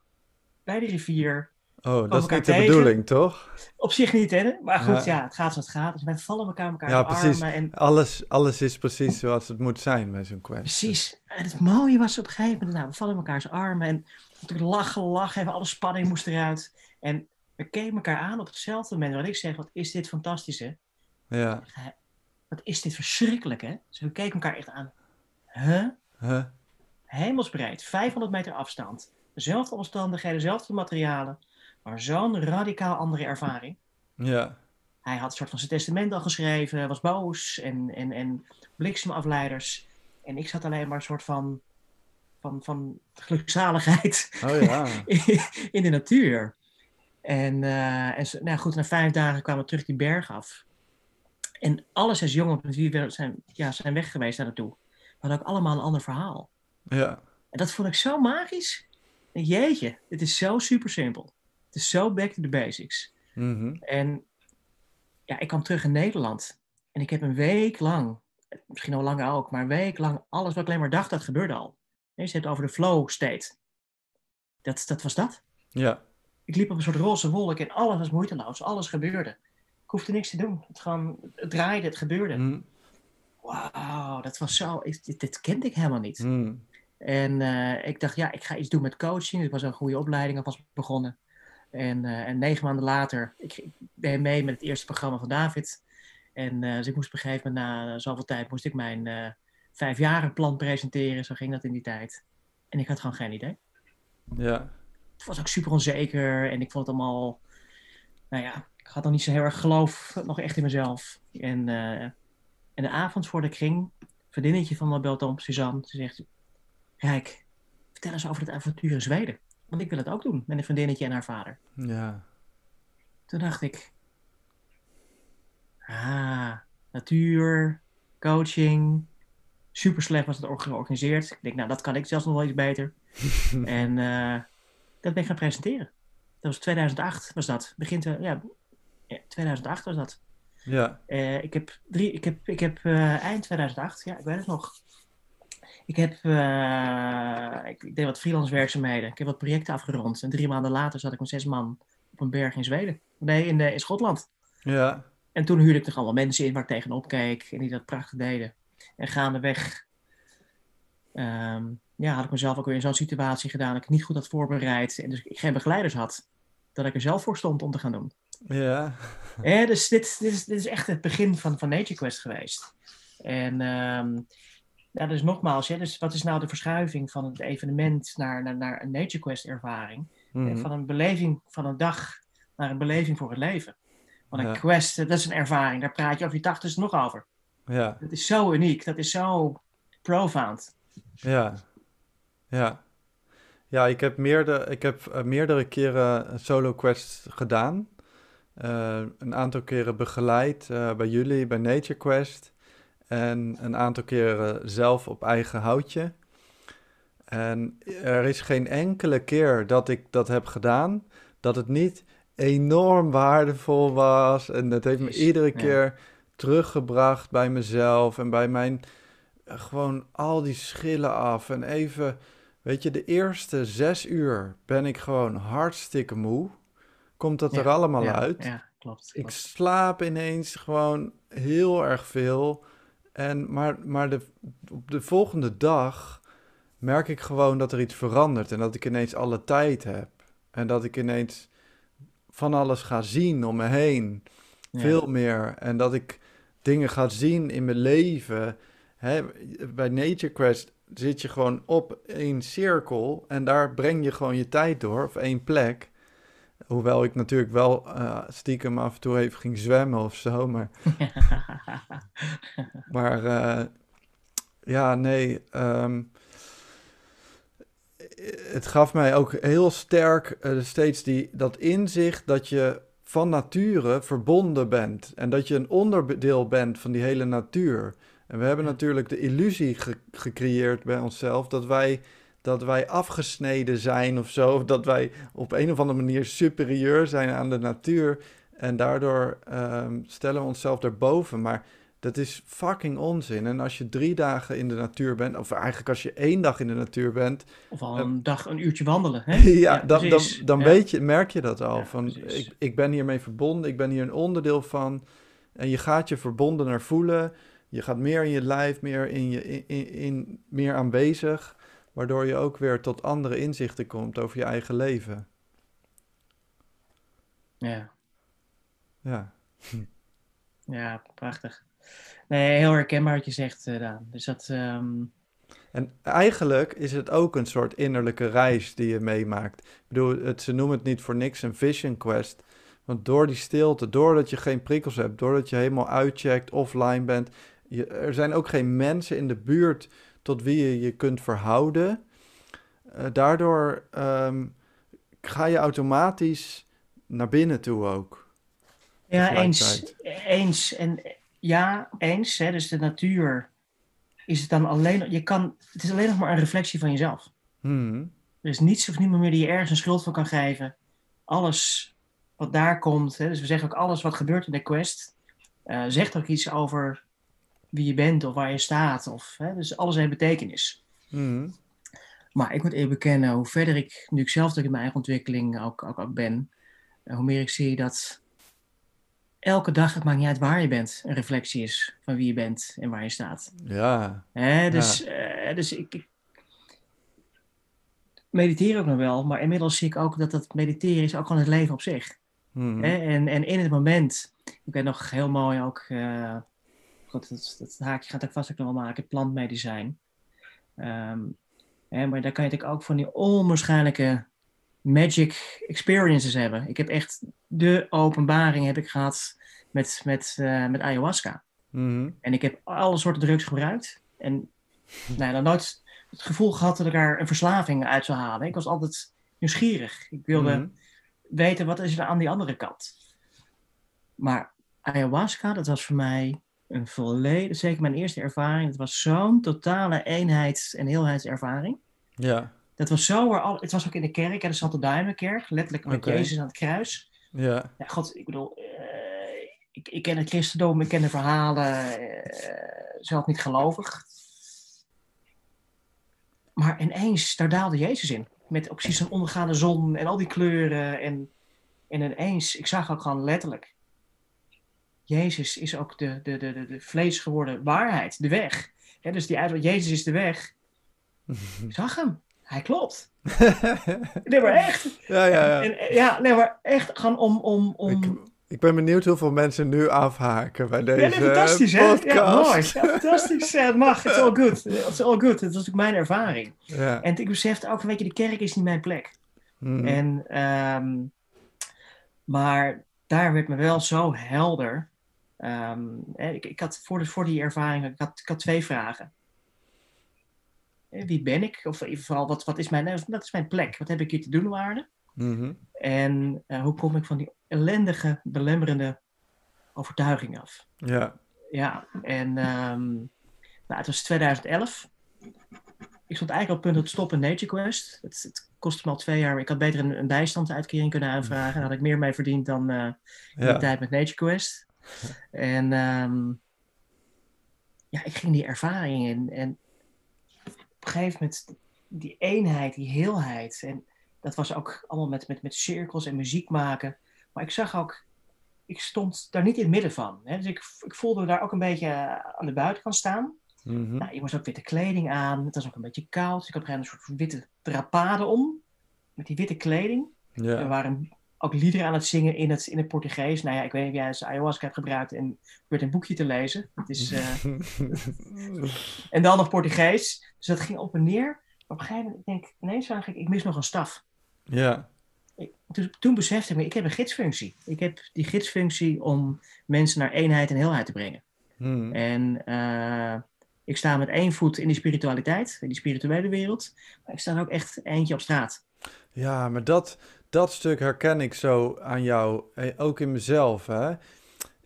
bij de rivier. Oh, dat is niet de tegen. bedoeling, toch? Op zich niet, hè? Maar goed, Ja. ja, het gaat zoals het gaat. Dus wij vallen elkaar elkaar Ja, precies. armen. En Alles, alles is precies zoals het moet zijn bij zo'n quest. Precies. En het mooie was op een gegeven moment, nou, we vallen elkaars armen en natuurlijk lachen, lachen, even alle spanning moest eruit. En we keken elkaar aan op hetzelfde moment. Wat ik zeg, wat is dit fantastisch, hè? Ja. Wat is dit verschrikkelijk, hè? Dus we keken elkaar echt aan. Huh? Huh? Hemelsbreed, 500 meter afstand. Dezelfde omstandigheden, dezelfde materialen, maar zo'n radicaal andere ervaring. Ja. Hij had een soort van zijn testament al geschreven, was boos en, en, en bliksemafleiders. En ik zat alleen maar een soort van, van, van gelukzaligheid Oh ja. in de natuur. En, eh, en nou goed, na vijf dagen kwamen we terug die berg af. En alle zes jongens we zijn, ja, zijn weg geweest daar naartoe, hadden ook allemaal een ander verhaal. Ja. En dat vond ik zo magisch. Jeetje, het is zo super simpel. Het is zo back to the basics. Mhm. En ja, ik kwam terug in Nederland. En ik heb een week lang misschien al langer ook, maar een week lang, alles wat ik alleen maar dacht, dat gebeurde al. Nee, ze het over de flow state. Dat, dat was dat. Ja. Ik liep op een soort roze wolk en alles was moeiteloos. Alles gebeurde. Ik hoefde niks te doen. Het, gewoon, het draaide, het gebeurde. Mm, Wauw, dat was zo. ik- dit, dit kende ik helemaal niet. mm, En eh, ik dacht, ja, ik ga iets doen met coaching. Het was een goede opleiding alvast begonnen. En, eh, en negen maanden later, ik, ik ben mee met het eerste programma van David. En eh, dus ik moest op een gegeven moment, na zoveel tijd, moest ik mijn eh vijfjarenplan presenteren. Zo ging dat in die tijd. En ik had gewoon geen idee. ja. Het was ook super onzeker en ik vond het allemaal, nou ja, ik had nog niet zo heel erg geloof nog echt in mezelf. En, en de avond voordat ik ging, een vriendinnetje van me belt op, Suzanne. Ze zegt, Rijk, vertel eens over het avontuur in Zweden. Want ik wil het ook doen met een vriendinnetje en haar vader. Ja. Toen dacht ik, ah, natuur, coaching, super slecht was het or- georganiseerd. Ik denk, nou, dat kan ik zelfs nog wel iets beter. en eh, dat ben ik gaan presenteren. Dat was 2008, was dat. Begin, te, ja, ja, 2008 was dat. Ja. Eh, ik heb, drie, ik heb, ik heb eh, eind 2008, ja, ik weet het nog. Ik heb, eh, ik, deed wat freelance werkzaamheden. Ik heb wat projecten afgerond. En drie maanden later zat ik met zes man op een berg in Zweden. Nee, in, eh, in Schotland. Ja. En toen huurde ik er allemaal mensen in waar ik tegenop keek. En die dat prachtig deden. En gaandeweg ehm ja, had ik mezelf ook weer in zo'n situatie gedaan. Dat ik niet goed had voorbereid. En dus ik geen begeleiders had. Dat ik er zelf voor stond om te gaan doen. Ja. Ja, dus dit, dit, is, dit is echt het begin van, van Nature Quest geweest. En ehm, ja, dus nogmaals, ja, dus wat is nou de verschuiving van het evenement naar, naar, naar een Nature Quest ervaring? En Mhm. van een beleving van een dag naar een beleving voor het leven. Want een Ja. quest, dat is een ervaring, daar praat je over je tachtigste nog over. Ja. Dat is zo uniek, dat is zo profound. Ja. Ja. Ja, ik heb, meerdere, ik heb eh, meerdere keren een solo quest gedaan. Eh, een aantal keren begeleid eh, bij jullie, bij Nature Quest. En een aantal keren zelf op eigen houtje. En er is geen enkele keer dat ik dat heb gedaan, dat het niet enorm waardevol was. En dat heeft me iedere ja. keer teruggebracht bij mezelf en bij mijn gewoon al die schillen af. En even, weet je, de eerste zes uur ben ik gewoon hartstikke moe. Komt dat er allemaal ja, uit? Ja, klopt. Ik slaap ineens gewoon heel erg veel. En, maar maar de, op de volgende dag merk ik gewoon dat er iets verandert. En dat ik ineens alle tijd heb. En dat ik ineens van alles ga zien om me heen. Ja. Veel meer. En dat ik dingen ga zien in mijn leven. Hè, bij Nature Quest zit je gewoon op één cirkel. En daar breng je gewoon je tijd door. Of één plek. Hoewel ik natuurlijk wel eh, stiekem af en toe even ging zwemmen of zo. Maar, maar eh, ja, nee. ehm, het gaf mij ook heel sterk eh, steeds die, dat inzicht dat je van nature verbonden bent. En dat je een onderdeel bent van die hele natuur. En we hebben natuurlijk de illusie ge- gecreëerd bij onszelf dat wij, dat wij afgesneden zijn of zo. Of dat wij op een of andere manier superieur zijn aan de natuur. En daardoor ehm, stellen we onszelf erboven. Maar dat is fucking onzin. En als je drie dagen in de natuur bent, of eigenlijk als je één dag in de natuur bent, Of al een dag een uurtje wandelen. Hè? ja, dan, dan, dan Ja. weet je, merk je dat al. Ja, van, precies. ik, ik ben hiermee verbonden, ik ben hier een onderdeel van. En je gaat je verbondener voelen. Je gaat meer in je lijf, meer, in je, in, in, in- meer aanwezig. Waardoor je ook weer tot andere inzichten komt over je eigen leven. Ja. Ja, ja, prachtig. Nee, heel herkenbaar wat je zegt, eh, Daan. Dus dat, ehm, En eigenlijk is het ook een soort innerlijke reis die je meemaakt. Ik bedoel, het, ze noemen het niet voor niks een vision quest. Want door die stilte, doordat je geen prikkels hebt, doordat je helemaal uitcheckt, offline bent. Je, er zijn ook geen mensen in de buurt tot wie je je kunt verhouden. Eh, daardoor ehm, ga je automatisch naar binnen toe ook. Ja, eens. Eens. En ja, eens. Hè, dus de natuur is het dan alleen. Je kan, het is alleen nog maar een reflectie van jezelf. Hmm. Er is niets of niemand meer die je ergens een schuld voor kan geven. Alles wat daar komt, hè, dus we zeggen ook alles wat gebeurt in de quest, eh, zegt ook iets over wie je bent of waar je staat. Of, hè, dus alles heeft betekenis. Mhm. Maar ik moet even bekennen, hoe verder ik, nu ik zelf in mijn eigen ontwikkeling ook, ook, ook ben, eh, hoe meer ik zie dat elke dag, het maakt niet uit waar je bent, een reflectie is van wie je bent en waar je staat. Ja. Hè, dus eh, dus ik, ik mediteer ook nog wel, maar inmiddels zie ik ook dat dat mediteren is ook gewoon het leven op zich. Mhm. Hè? En, en in het moment, ik ben nog heel mooi ook, eh, goed, dat, dat haakje gaat ook vast ook nog wel maken, plantmedicijn. Ehm, hè, maar daar kan je natuurlijk ook van die onwaarschijnlijke magic experiences hebben. Ik heb echt de openbaring heb ik gehad met, met, eh, met ayahuasca. Mhm. En ik heb alle soorten drugs gebruikt. En nou, dan nooit het gevoel gehad dat ik daar een verslaving uit zou halen. Ik was altijd nieuwsgierig. Ik wilde Mhm. weten wat is er aan die andere kant. Maar ayahuasca, dat was voor mij een volledig, zeker mijn eerste ervaring. Het was zo'n totale eenheids- en heelheidservaring. Ja. Dat was zo al, het was ook in de kerk, hè, de Santo Daime kerk, letterlijk met. Jezus aan het kruis. Ja. Ja, god, ik bedoel, eh, ik, ik ken het christendom, ik ken de verhalen, eh, zelf niet gelovig. Maar ineens, daar daalde Jezus in. Met ook precies een ondergaande zon en al die kleuren. En, en ineens, ik zag ook gewoon letterlijk. Jezus is ook de, de, de, de, de vlees geworden waarheid, de weg. Dus die uit, Jezus is de weg. Ik zag hem. Hij klopt. Nee, maar echt. ja, ja, ja. En, ja, nee, maar echt gewoon om... om, om... Ik, ik ben benieuwd hoeveel mensen nu afhaken bij deze Ja, nee, fantastisch, hè? Ja, mooi. Ja, fantastisch. Ja, het mag. It's all good. It's all good. Dat was ook mijn ervaring. Ja. En ik besefte ook, weet je, de kerk is niet mijn plek. Mhm. En, ehm, maar daar werd me wel zo helder. Ehm, ik, ik had voor, de, voor die ervaring, ik had, ik had twee vragen. Eh, Wie ben ik? Of vooral, wat, wat is mijn, wat is mijn plek? Wat heb ik hier te doen op aarde? Mhm. En eh, hoe kom ik van die ellendige, belemmerende overtuiging af? Ja. Ja, en ehm, nou, het was 2011. Ik stond eigenlijk op het punt te stoppen Nature Quest. Het, het kostte me al twee jaar. Ik had beter een, een bijstandsuitkering kunnen aanvragen. Daar had ik meer mee verdiend dan eh, in de tijd met Nature Quest. En ehm, ja, ik ging die ervaring in. En op een gegeven moment, die eenheid, die heelheid. En dat was ook allemaal met, met, met cirkels en muziek maken. Maar ik zag ook, ik stond daar niet in het midden van. Hè? Dus ik, ik voelde me daar ook een beetje aan de buitenkant staan. Mhm. Nou, je moest ook witte kleding aan. Het was ook een beetje koud. Dus ik had een soort witte drapade om. Met die witte kleding. Er Ja. waren ook liederen aan het zingen in het, in het Portugees. Nou ja, ik weet niet of jij eens ayahuasca hebt gebruikt en werd een boekje te lezen. Het is, eh, en dan nog Portugees. Dus dat ging op en neer. Maar op een gegeven moment, ik denk, ineens zag ik, ik mis nog een staf. ja. Ik, toen, toen besefte ik me, ik heb een gidsfunctie. Ik heb die gidsfunctie om mensen naar eenheid en heelheid te brengen. Mhm. En eh, ik sta met één voet in die spiritualiteit, in die spirituele wereld. Maar ik sta er ook echt eentje op straat. Ja, maar dat, dat stuk herken ik zo aan jou, eh, ook in mezelf. Hè?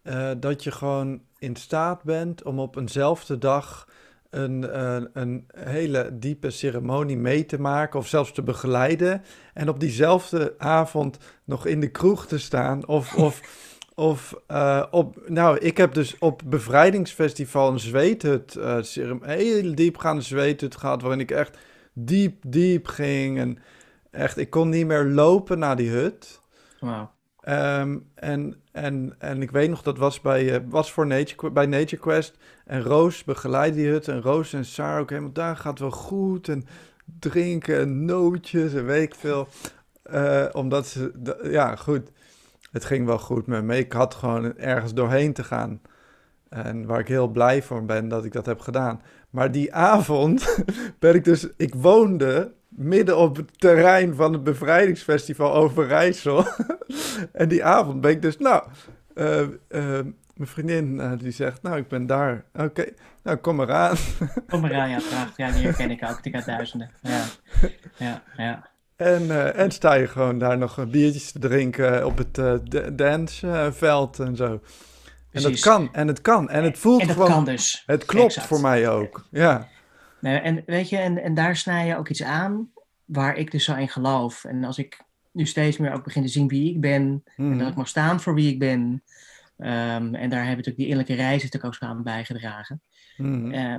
Eh, dat je gewoon in staat bent om op eenzelfde dag een, eh, een hele diepe ceremonie mee te maken of zelfs te begeleiden. En op diezelfde avond nog in de kroeg te staan of... of Of op, nou, ik heb dus op bevrijdingsfestival een zweethut, cerem- een heel diepgaande zweethut gehad, waarin ik echt diep, diep ging. En echt, ik kon niet meer lopen naar die hut. Wauw. Ehm, en, en, en ik weet nog, dat was, bij, eh, was voor Nature, bij Nature Quest. En Roos begeleidde die hut. En Roos en Saar ook helemaal, daar gaat wel goed. En drinken en nootjes en weet ik veel. Eh, omdat ze, ja goed, het ging wel goed met me. Ik had gewoon ergens doorheen te gaan. En waar ik heel blij voor ben dat ik dat heb gedaan. Maar die avond ben ik dus, ik woonde midden op het terrein van het bevrijdingsfestival Overijssel. en die avond ben ik dus, nou, eh, mijn vriendin eh, die zegt, nou, ik ben daar. Oké, nou, kom maar aan. Kom maar aan, ja, graag. Ja, die herken ik ook. Ik uit duizenden. Ja, ja, ja. En, en sta je gewoon daar nog biertjes te drinken op het da- danceveld en zo. En dat kan, en het kan, en het voelt En dat gewoon... kan dus. Het klopt Exact. voor mij ook, ja. En weet je, en, en daar snij je ook iets aan waar ik dus zo in geloof. En als ik nu steeds meer ook begin te zien wie ik ben, en dat Mhm. ik mag staan voor wie ik ben, Ehm, en daar hebben natuurlijk die innerlijke reizen natuurlijk ook aan bijgedragen. Mhm. Eh,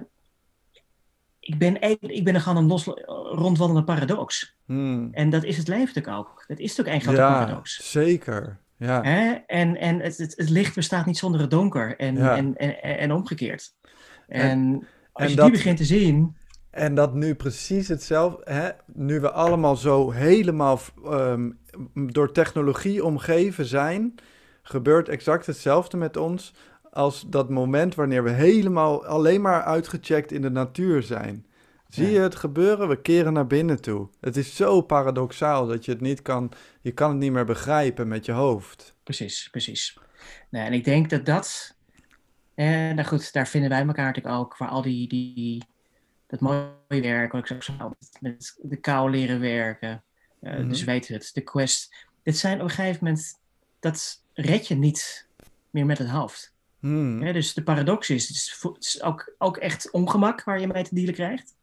ik, ben, ik ben er gewoon een los, rondwandelende paradox. Mhm. En dat is het leven natuurlijk ook. Dat is natuurlijk één grote Ja, paradox. zeker. Ja. Hè? En, en het, het, het licht bestaat niet zonder het donker en, Ja. en, en, en omgekeerd. En- En, als en je dat- die begint te zien, En dat nu precies hetzelfde, hè? nu we allemaal zo helemaal ehm, door technologie omgeven zijn, gebeurt exact hetzelfde met ons als dat moment wanneer we helemaal alleen maar uitgecheckt in de natuur zijn. Zie je het gebeuren? We keren naar binnen toe. Het is zo paradoxaal dat je het niet kan, je kan het niet meer begrijpen met je hoofd. Precies, precies. Nou, en ik denk dat dat, eh, nou goed, daar vinden wij elkaar natuurlijk ook, waar al die, die dat mooie werk, wat ik zo met- de kou leren werken, Mhm. dus weet het, de quest. Dit zijn op een gegeven moment, dat red je niet meer met het hoofd. Hmm. Dus de paradox is, het is, vo- het is ook, ook echt ongemak waar je mee te dealen krijgt.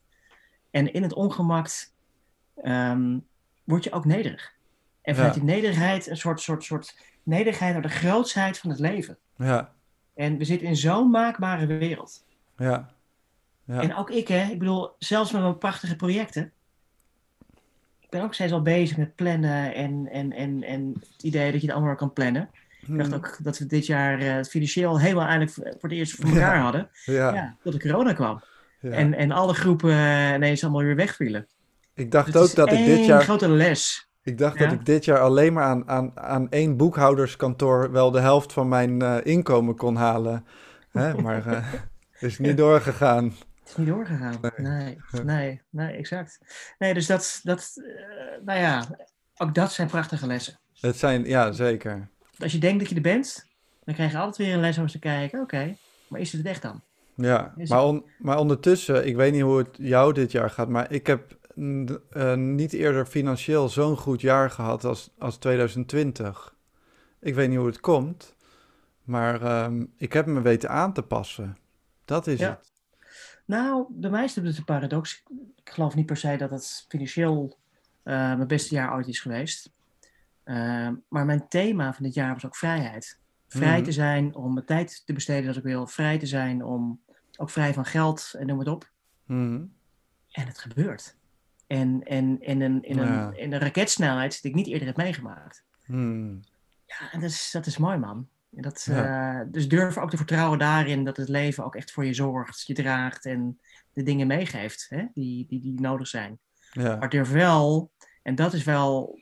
En in het ongemak ehm, word je ook nederig. En vanuit Ja. die nederigheid een soort, soort, soort nederigheid naar de grootsheid van het leven. Ja, En we zitten in zo'n maakbare wereld. ja, ja. En ook ik, hè, ik bedoel, zelfs met mijn prachtige projecten. Ik ben ook steeds al bezig met plannen en, en, en, en het idee dat je het allemaal kan plannen. Ik dacht Hmm. ook dat we dit jaar eh, het financieel helemaal eindelijk voor het eerst voor elkaar Ja. hadden. ja, Ja, tot de corona kwam. ja. En, en alle groepen eh, ineens allemaal weer wegvielen. ik dacht Dus ook dat ik dit jaar... grote les. Ik dacht Ja? dat ik dit jaar alleen maar aan, aan, aan één boekhouderskantoor wel de helft van mijn eh, inkomen kon halen. Hè? Maar eh is niet doorgegaan. Het is niet doorgegaan. Nee, nee, nee, exact. Nee, dus dat, dat eh, nou ja, ook dat zijn prachtige lessen. Het zijn, ja, zeker. Als je denkt dat je er bent, dan krijg je altijd weer een les om eens te kijken. Oké, maar is het echt dan? Ja, maar, on- maar ondertussen, ik weet niet hoe het jou dit jaar gaat, maar ik heb eh, niet eerder financieel zo'n goed jaar gehad als, als 2020. Ik weet niet hoe het komt, maar ehm, ik heb me weten aan te passen. Dat is Ja. het. Nou, bij mij is het een paradox. Ik geloof niet per se dat het financieel eh, mijn beste jaar ooit is geweest. Eh, maar mijn thema van dit jaar was ook vrijheid. Vrij Mhm. te zijn om mijn tijd te besteden als ik wil. Vrij te zijn om ook vrij van geld en noem het op. Mhm. En het gebeurt. En, en, en in, in, Ja. een, in een raketsnelheid die ik niet eerder heb meegemaakt. Hmm. Ja, en dat is, dat is mooi, man. Dat, Ja. eh, dus durf ook te vertrouwen daarin dat het leven ook echt voor je zorgt, je draagt en de dingen meegeeft hè, die, die, die nodig zijn. Ja. Maar durf wel, en dat is wel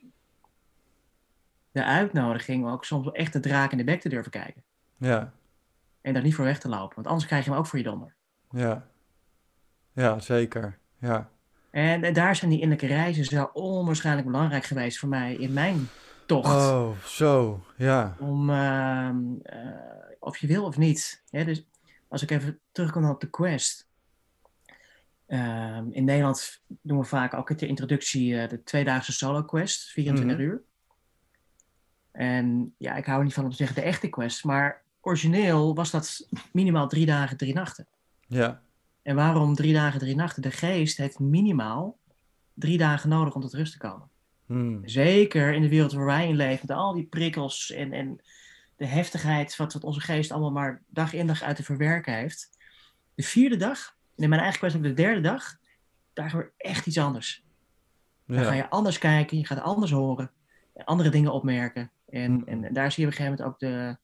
de uitnodiging, ook soms echt de draak in de bek te durven kijken. Ja. En daar niet voor weg te lopen, want anders krijg je hem ook voor je donder. Ja. Ja, zeker. Ja. En, en daar zijn die innerlijke reizen zo onwaarschijnlijk belangrijk geweest voor mij in mijn tocht. Oh, zo. Ja. Om, ehm, eh, of je wil of niet. Dus als ik even terugkom op de quest. Ehm, in Nederland doen we vaak ook de introductie eh, de tweedaagse solo quest, 24 Mhm. uur. En ja, ik hou er niet van om te zeggen de echte quest, maar origineel was dat minimaal drie dagen, drie nachten. Ja. En waarom drie dagen, drie nachten? De geest heeft minimaal drie dagen nodig om tot rust te komen. Hmm. Zeker in de wereld waar wij in leven, met al die prikkels en, en de heftigheid wat, wat onze geest allemaal maar dag in dag uit te verwerken heeft. De vierde dag, en in mijn eigen kwestie ook de derde dag, daar gebeurt echt iets anders. Dan ga je anders kijken, je gaat anders horen, andere dingen opmerken. En, Mm. en, daar zie je op een gegeven moment ook de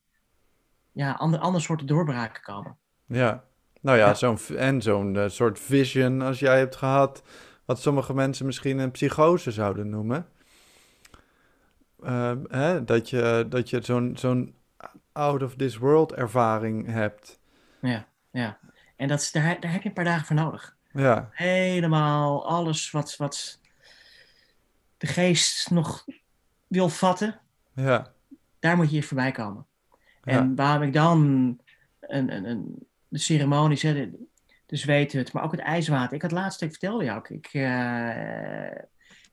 ja, ander, ander soorten doorbraken komen. Ja. Nou ja, Ja. zo'n en zo'n eh, soort vision als jij hebt gehad, wat sommige mensen misschien een psychose zouden noemen. Eh, hè, dat je, dat je zo'n zo'n out of this world ervaring hebt. Ja, ja. En dat is, daar, daar heb je een paar dagen voor nodig. Ja, helemaal alles wat, wat de geest nog wil vatten, ja, daar moet je hier voorbij komen. Ja. En waarom ik dan een, een, een, de ceremonies, hè, de, de zweethut, maar ook het ijswater. Ik had laatst, ik vertelde jou ook, ik, eh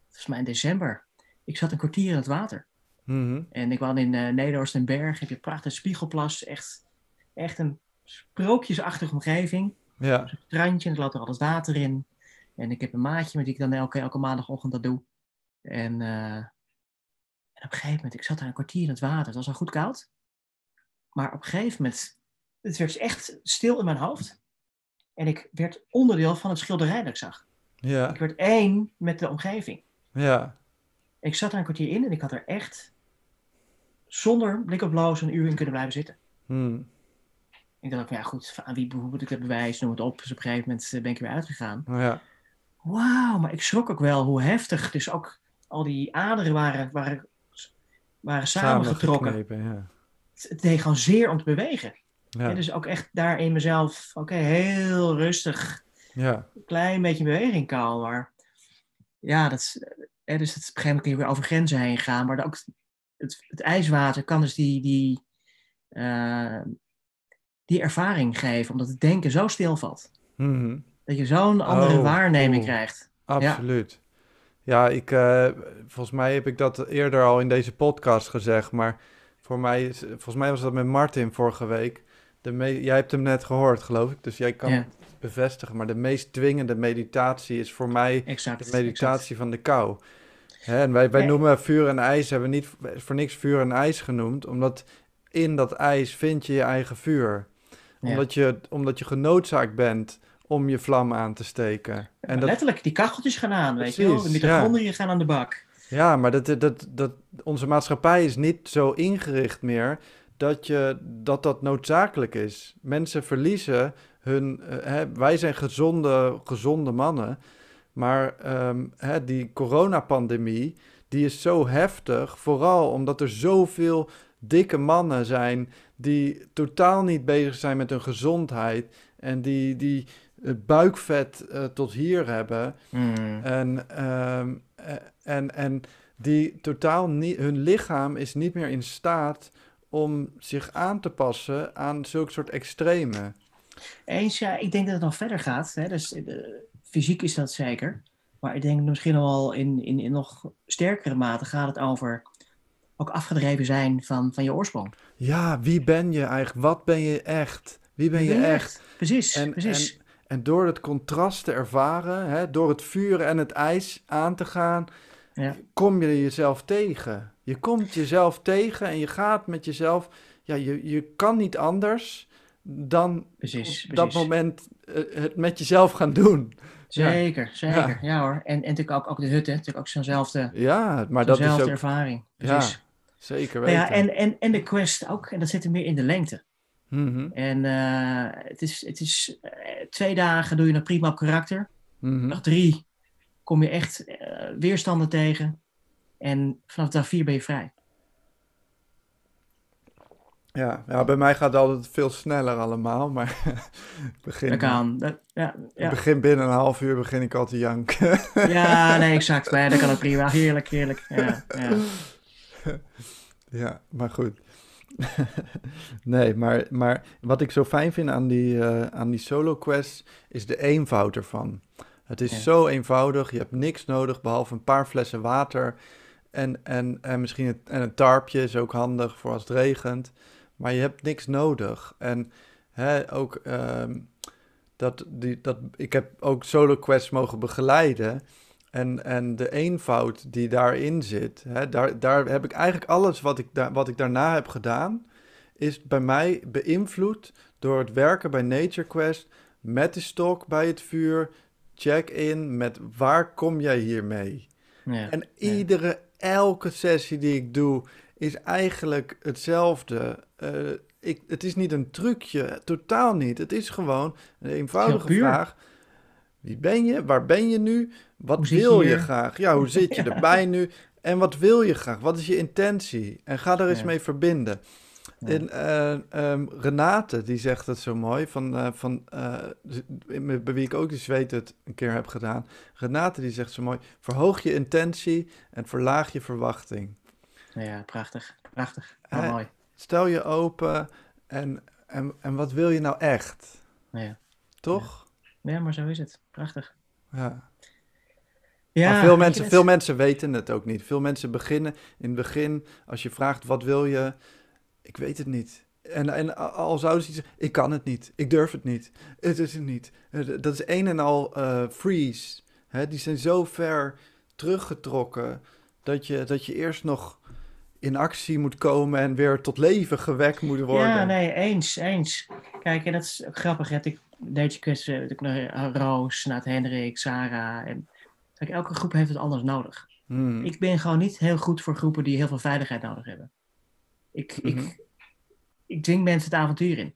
volgens mij in december, ik zat een kwartier in het water. mhm, En ik woon in eh Nederhorst en Berg, heb je een prachtige spiegelplas, echt, echt een sprookjesachtige omgeving ja, een strandje en er loopt er altijd water in. En ik heb een maatje met die ik dan elke, elke maandagochtend dat doe. En, eh, en op een gegeven moment, ik zat daar een kwartier in het water. Het was al goed koud. maar op een gegeven moment, het werd echt stil in mijn hoofd. En ik werd onderdeel van het schilderij dat ik zag. Ja, Ik werd één met de omgeving. ja, Ik zat daar een kwartier in en ik had er echt zonder blik op loos een uur in kunnen blijven zitten. hm, Ik dacht, ja goed, aan wie moet ik het bewijs, noem het op. Dus op een gegeven moment eh, ben ik er weer uitgegaan. ja, Wauw, maar ik schrok ook wel hoe heftig. Dus ook al die aderen waren, waren, waren samengetrokken. Ja. Het, het deed gewoon zeer om te bewegen. Ja, dus ook echt daar in mezelf, oké, heel rustig, ja, een klein beetje in beweging komen. Maar ja, dat is, eh, dus het, op een gegeven moment kun je weer over grenzen heen gaan. Maar ook het, het ijswater kan dus die, die, eh, die ervaring geven, omdat het denken zo stilvalt. mhm, Dat je zo'n andere Oh, waarneming krijgt. absoluut. Ja, ik, eh, volgens mij heb ik dat eerder al in deze podcast gezegd, maar voor mij, volgens mij was dat met Martin vorige week. De me- jij hebt hem net gehoord, geloof ik, dus jij kan Ja. het bevestigen. Maar de meest dwingende meditatie is voor mij Exact. de meditatie van de kou. Hè, en wij, wij noemen vuur en ijs, hebben we niet voor niks vuur en ijs genoemd, omdat in dat ijs vind je je eigen vuur. Ja. Omdat, je, omdat je genoodzaakt bent om je vlam aan te steken. En dat, Letterlijk, die kacheltjes gaan aan, weet je wel. De gaan aan de bak. ja, maar dat, dat, dat, onze maatschappij is niet zo ingericht meer dat, je, dat dat noodzakelijk is. Mensen verliezen hun... eh, hè, wij zijn gezonde, gezonde mannen, maar ehm, hè, die coronapandemie, die is zo heftig, vooral omdat er zoveel dikke mannen zijn die totaal niet bezig zijn met hun gezondheid en die, die het buikvet eh, tot hier hebben. Hmm. En, ehm, eh, en, en die totaal niet, hun lichaam is niet meer in staat om zich aan te passen aan zulke soort extreme. Eens, ja, ik denk dat het nog verder gaat. Hè? Dus, eh, fysiek is dat zeker. Maar ik denk misschien wel in, in, in nog sterkere mate gaat het over ook afgedreven zijn van, van je oorsprong. Ja, wie ben je eigenlijk? Wat ben je echt? Wie ben je echt? Precies, En, precies. en, en door het contrast te ervaren, hè, door het vuur en het ijs aan te gaan, Ja. kom je jezelf tegen. Je komt jezelf tegen en je gaat met jezelf. Ja, je, je kan niet anders dan precies, op dat precies. moment eh, het met jezelf gaan doen. Zeker, zeker. Ja. Ja. hoor. En, en natuurlijk ook, ook de hut, hè. Natuurlijk ook zo'nzelfde, Ja, maar dat is ook ervaring. Ja, Precies. zeker Nou weten. ja, en, en, en de quest ook. En dat zit er meer in de lengte. Mhm, En eh, het is, het is eh, twee dagen doe je nog prima op karakter. mhm. Dag drie kom je echt weerstanden tegen. En vanaf dag vier ben je vrij. Ja, ja, bij mij gaat het altijd veel sneller allemaal, maar begin, Dat kan. Dat, ja, ja. begin binnen een half uur begin ik al te janken. ja, nee, exact. Maar dat kan ook prima. Heerlijk, heerlijk. Ja, ja. Ja, maar goed. nee, maar, maar wat ik zo fijn vind aan die, eh, aan die solo quest is de eenvoud ervan. Het is Ja. zo eenvoudig, je hebt niks nodig behalve een paar flessen water en, en, en misschien het, en een tarpje is ook handig voor als het regent. Maar je hebt niks nodig. En hè, ook ehm, dat, die, dat, ik heb ook solo quests mogen begeleiden. En, en de eenvoud die daarin zit, hè, daar, daar heb ik eigenlijk alles wat ik, daar wat ik daarna heb gedaan, is bij mij beïnvloed door het werken bij Nature Quest met de stok bij het vuur. Check-in met waar kom jij hiermee? ja. En iedere, elke sessie die ik doe, is eigenlijk hetzelfde. Eh, ik, het is niet een trucje, totaal niet. Het is gewoon een eenvoudige vraag. Wie ben je? Waar ben je nu? Wat Hoe zit je wil je graag? Ja, hoe zit je Ja. erbij nu? En wat wil je graag? Wat is je intentie? En ga er eens Ja. mee verbinden. En eh, ehm, Renate, die zegt het zo mooi, van, eh, van, eh, bij wie ik ook die zweet het een keer heb gedaan. Renate die zegt zo mooi, verhoog je intentie en verlaag je verwachting. ja, prachtig. Prachtig. Oh, mooi. Stel je open en, en, en wat wil je nou echt? Ja. Toch? ja, maar zo is het. Prachtig. Ja. Ja, maar veel weet mensen, veel mensen weten het ook niet. Veel mensen beginnen in het begin, als je vraagt wat wil je, ik weet het niet. En, en al zouden ze iets zeggen, ik kan het niet, ik durf het niet, het is het niet. Eh, Dat is een en al eh, freeze. Hè? Die zijn zo ver teruggetrokken dat je, dat je eerst nog in actie moet komen en weer tot leven gewekt moet worden. Ja, nee, eens, eens. Kijk, en dat is ook grappig. Hè? Ik deed je ik naar Roos, naar Hendrik, Sarah. En, kijk, elke groep heeft het anders nodig. Hmm. Ik ben gewoon niet heel goed voor groepen die heel veel veiligheid nodig hebben. Ik, Mhm. ik, ik dwing mensen het avontuur in.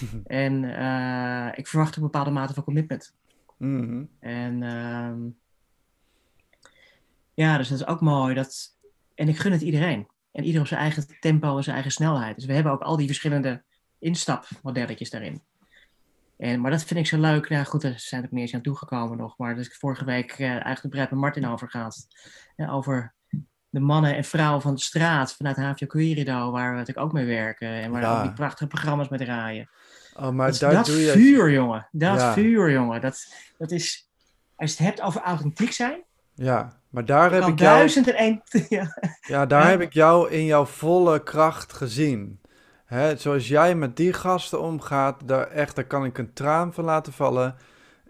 en eh, ik verwacht een bepaalde mate van commitment. Mhm. En ehm, ja, dus dat is ook mooi. Dat, en ik gun het iedereen. En ieder op zijn eigen tempo en zijn eigen snelheid. Dus we hebben ook al die verschillende instapmodelletjes daarin. En, maar dat vind ik zo leuk. Nou goed, daar zijn niet eens aan toegekomen nog. Maar dat ik vorige week eh uitgebreid met Martin over gehad. Over de mannen en vrouwen van de straat vanuit HVO Querido, waar we natuurlijk ook mee werken. En waar Ja. ook die prachtige programma's mee draaien. Oh, maar dat doe je... vuur, jongen. Dat Ja. vuur, jongen. Dat, dat is, als je het hebt over authentiek zijn, Ja, maar daar heb ik jou... duizend en één. Ja. Ja, daar Ja. heb ik jou in jouw volle kracht gezien. Hè, zoals jij met die gasten omgaat, daar, echt, daar kan ik een traan van laten vallen.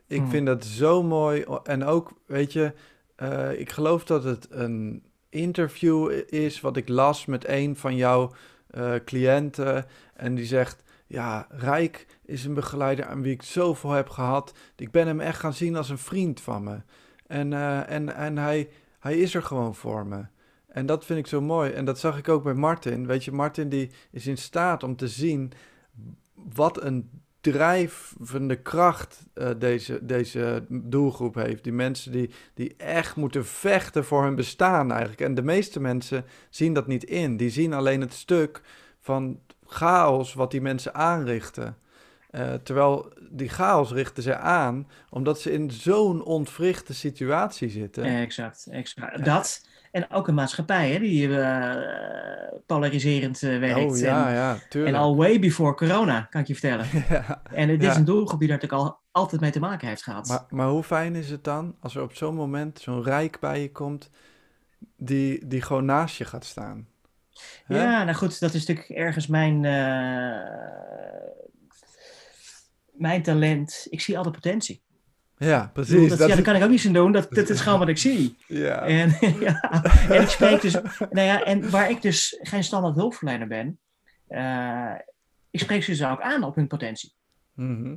Ik Hmm. vind dat zo mooi. En ook, weet je, eh, ik geloof dat het een interview is wat ik las met een van jouw eh, cliënten. En die zegt, ja, Rijk is een begeleider aan wie ik zoveel heb gehad. Ik ben hem echt gaan zien als een vriend van me. En, eh, en, en hij, hij is er gewoon voor me. En dat vind ik zo mooi. En dat zag ik ook bij Martin. Weet je, Martin die is in staat om te zien wat een drijvende kracht eh, deze, deze doelgroep heeft. Die mensen die, die echt moeten vechten voor hun bestaan eigenlijk. En de meeste mensen zien dat niet in. Die zien alleen het stuk van chaos wat die mensen aanrichten. Eh, terwijl die chaos richten ze aan omdat ze in zo'n ontwrichte situatie zitten. Exact, exact. Dat. En ook een maatschappij hè, die eh, polariserend eh, werkt. oh ja, en, ja, en tuurlijk. al way before corona, kan ik je vertellen. Ja. En dit Ja. is een doelgroep die daar natuurlijk al altijd mee te maken heeft gehad. Maar, maar hoe fijn is het dan als er op zo'n moment zo'n rijk bij je komt die, die gewoon naast je gaat staan? Hè? Ja, nou goed, dat is natuurlijk ergens mijn, eh, mijn talent. Ik zie altijd potentie. Ja, bedoel, precies. dat, dat ja, is- daar kan ik ook niets aan doen. Dat, dat is gewoon wat ik zie. ja. En, ja, en ik spreek dus, nou ja, en waar ik dus geen standaard hulpverlener ben, eh, ik spreek ze dus ook aan op hun potentie. Mhm.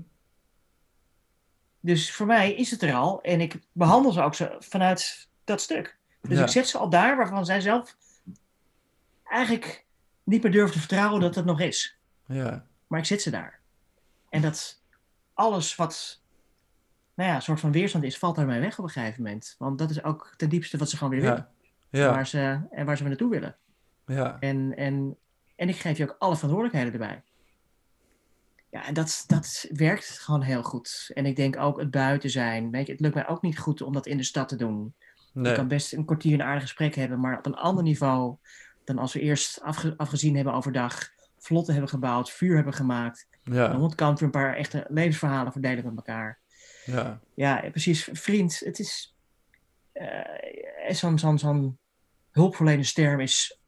Dus voor mij is het er al en ik behandel ze ook zo vanuit dat stuk. Dus Ja. ik zet ze al daar waarvan zij zelf eigenlijk niet meer durven te vertrouwen dat het nog is. ja. Maar ik zet ze daar. En dat alles wat, nou ja, een soort van weerstand is, valt daarmee weg op een gegeven moment. Want dat is ook ten diepste wat ze gewoon weer willen. Ja. Waar ze, en waar ze naartoe willen. Ja. En, en, en ik geef je ook alle verantwoordelijkheden erbij. Ja, en dat, dat werkt gewoon heel goed. En ik denk ook het buiten zijn. Weet je, het lukt mij ook niet goed om dat in de stad te doen. Nee. Je kan best een kwartier een aardig gesprek hebben, maar op een ander niveau dan als we eerst afge- afgezien hebben overdag, vlotten hebben gebouwd, vuur hebben gemaakt. Ja. onderkant weer een paar echte levensverhalen verdelen met elkaar. Ja. Ja, precies. Vriend, het is. eh, zo'n zo'n zo'n hulpverlenersterm is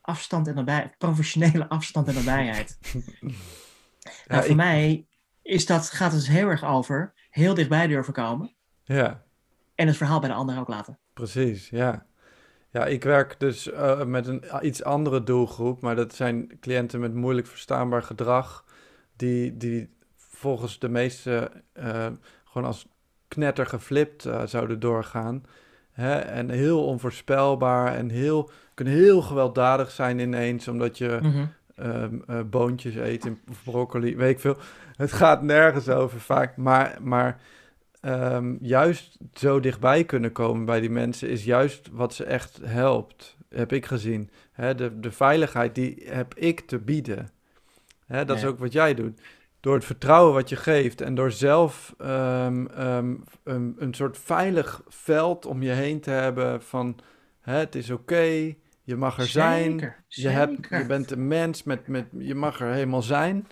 afstand en nabij, professionele afstand en nabijheid. nou, Ja, voor ik- mij is dat, gaat het dus heel erg over heel dichtbij durven komen Ja. en het verhaal bij de ander ook laten. Precies, ja. Ja, ik werk dus eh, met een iets andere doelgroep, maar dat zijn cliënten met moeilijk verstaanbaar gedrag, die, die volgens de meeste eh, gewoon als knetter geflipt eh, zouden doorgaan. Hè? En heel onvoorspelbaar en heel, kunnen heel gewelddadig zijn ineens, omdat je Mhm. ehm, eh, boontjes eet in, of broccoli, weet ik veel. Het gaat nergens over vaak, maar, maar ehm, juist zo dichtbij kunnen komen bij die mensen is juist wat ze echt helpt, heb ik gezien. Hè, de, de veiligheid die heb ik te bieden. Hè, dat is ook wat jij doet. Door het vertrouwen wat je geeft en door zelf ehm, ehm, een, een soort veilig veld om je heen te hebben van hè, het is oké, je mag er zijn. Zeker, Je, hebt, je bent een mens, met, met, je mag er helemaal zijn.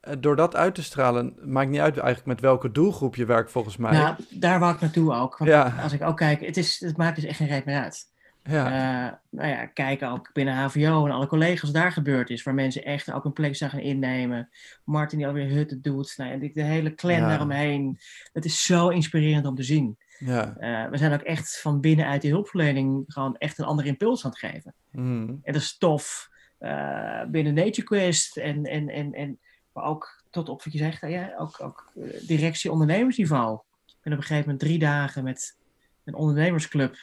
Eh, door dat uit te stralen, maakt niet uit eigenlijk met welke doelgroep je werkt volgens mij. Nou, daar wou ik naartoe ook. Want Ja. als ik ook kijk, het, is, het maakt dus echt geen reet meer uit. Ja, Eh, nou ja, kijken ook binnen HVO en alle collega's daar gebeurd is. Waar mensen echt ook een plek zijn gaan innemen. Martin die alweer hutten doet. Nou, die- de hele clan Ja. daaromheen. Het is zo inspirerend om te zien. Ja. Eh, we zijn ook echt van binnenuit de hulpverlening gewoon echt een andere impuls aan het geven. Mhm. En dat is tof. eh, binnen Nature Quest en, en, en, en maar ook tot op wat je zegt, ja, ook, ook directie ondernemersniveau. Ik ben op een gegeven moment drie dagen met een ondernemersclub,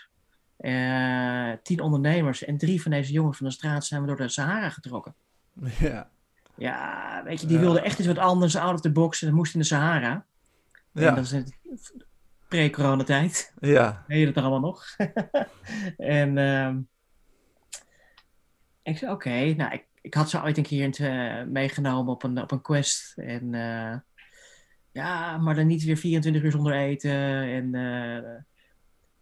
tien ondernemers en drie van deze jongens van de straat zijn we door de Sahara getrokken. Ja. Ja, weet je, die Ja. wilden echt iets wat anders, out of the box en dat moest in de Sahara. En Ja. dat is het pre-coronatijd. Ja. Weet je dat er allemaal nog? en ehm, ik zei, oké, nou, ik, ik had ze ooit een keer in te- eh, meegenomen op een, op een quest. En eh, ja, maar dan niet weer 24 uur zonder eten. En eh,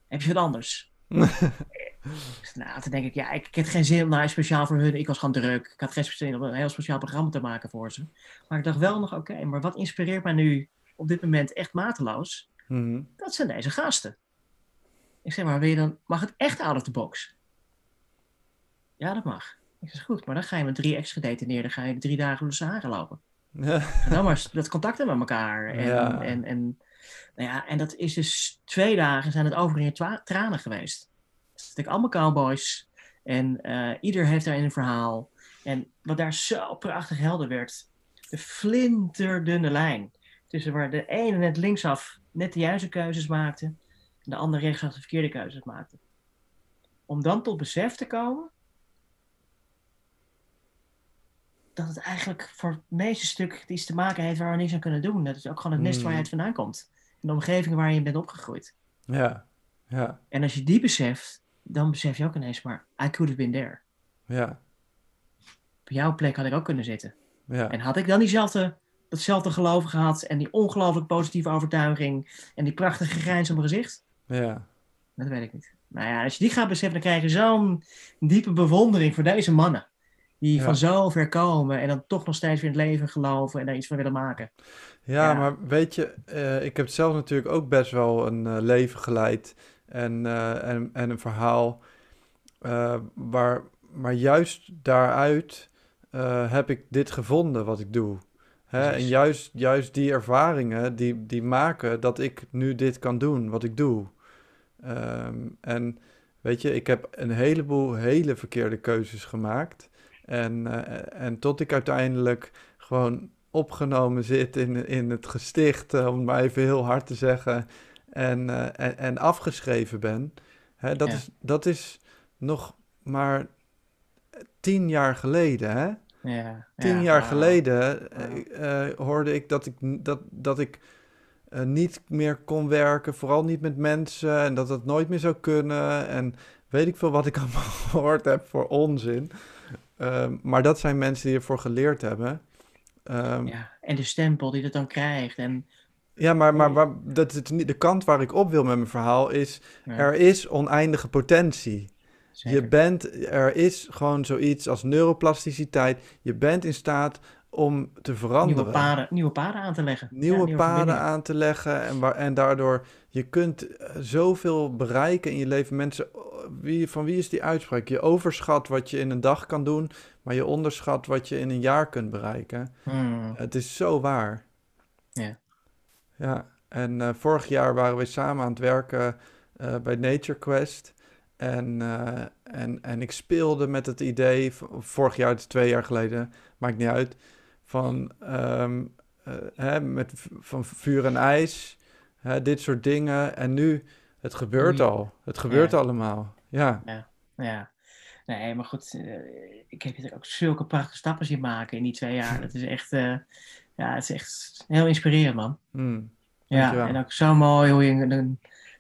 heb je wat anders? Nou, toen denk ik, ja, ik, ik had geen zin om speciaal voor hun. Ik was gewoon druk. Ik had geen zin om een heel speciaal programma te maken voor ze. Maar ik dacht wel nog, oké, maar wat inspireert mij nu op dit moment echt mateloos? Mhm. Dat zijn deze gasten. Ik zeg maar, wil je dan, mag het echt out of the box? Ja, dat mag. Ik zeg, goed, maar dan ga je met drie ex-gedetineerden, ga je drie dagen door de Sahara lopen. Ja. Dan maar dat contacten met elkaar. En, Ja. en, en, nou ja, en dat is dus twee dagen zijn het overal tranen geweest. Het zijn allemaal cowboys. En eh, ieder heeft daarin een verhaal. En wat daar zo prachtig helder werd. De flinterdunne lijn. Tussen waar de ene net linksaf net de juiste keuzes maakte. En de andere rechtsaf de verkeerde keuzes maakte. Om dan tot besef te komen. Dat het eigenlijk voor het meeste stuk iets te maken heeft waar we niks aan kunnen doen. Dat is ook gewoon het nest waar je Hmm. uit vandaan komt. De omgeving waar je in bent opgegroeid. Ja. Ja. En als je die beseft, dan besef je ook ineens maar, I could have been there. Ja. Op jouw plek had ik ook kunnen zitten. Ja. En had ik dan diezelfde, datzelfde geloof gehad en die ongelooflijk positieve overtuiging en die prachtige grijns op mijn gezicht? Ja. Dat weet ik niet. Nou ja, als je die gaat beseffen, dan krijg je zo'n diepe bewondering voor deze mannen. Die Ja. van zo ver komen en dan toch nog steeds weer in het leven geloven en daar iets van willen maken. Ja, Ja. maar weet je, eh, ik heb zelf natuurlijk ook best wel een eh, leven geleid en, eh, en, en een verhaal. waar, maar juist daaruit heb ik dit gevonden wat ik doe. Hè? En juist, juist die ervaringen die, die maken dat ik nu dit kan doen wat ik doe. Ehm, en weet je, ik heb een heleboel hele verkeerde keuzes gemaakt. En, eh, en tot ik uiteindelijk gewoon opgenomen zit in, in het gesticht, eh, om het maar even heel hard te zeggen, en, eh, en, en afgeschreven ben. Hè, dat, Ja. is, dat is nog maar tien jaar geleden. Hè? Ja, Tien ja, jaar geleden hoorde ik dat ik, dat, dat ik niet meer kon werken, vooral niet met mensen, en dat het nooit meer zou kunnen. En weet ik veel wat ik allemaal gehoord heb voor onzin. Ehm, maar dat zijn mensen die ervoor geleerd hebben. Ehm, ja. Ja, en de stempel die het dan krijgt. En, maar, maar, maar dat is niet, de kant waar ik op wil met mijn verhaal is, ja, er is oneindige potentie. zeker. Je bent, er is gewoon zoiets als neuroplasticiteit. Je bent in staat om te veranderen. nieuwe, paden, nieuwe paden aan te leggen. Ja, nieuwe paden aan te leggen. En, waar, en daardoor, je kunt eh, zoveel bereiken in je leven. Mensen, wie, van wie is die uitspraak? Je overschat wat je in een dag kan doen, maar je onderschat wat je in een jaar kunt bereiken. Hmm. Het is zo waar. Ja. Ja, en eh, vorig jaar waren we samen aan het werken eh, bij Nature Quest. En, en, en ik speelde met het idee, vorig jaar, het is twee jaar geleden, maakt niet uit, van, ehm, eh, hè, met, van vuur en ijs, hè, dit soort dingen. En nu, het gebeurt Oei. al. Het gebeurt Ja. allemaal. Ja, Ja. Nee, maar goed, eh, ik heb je ook zulke prachtige stappen zien maken in die twee jaar. Dat is echt, eh, ja, het is echt heel inspirerend, man. Hmm. Ja, en ook zo mooi hoe je een, een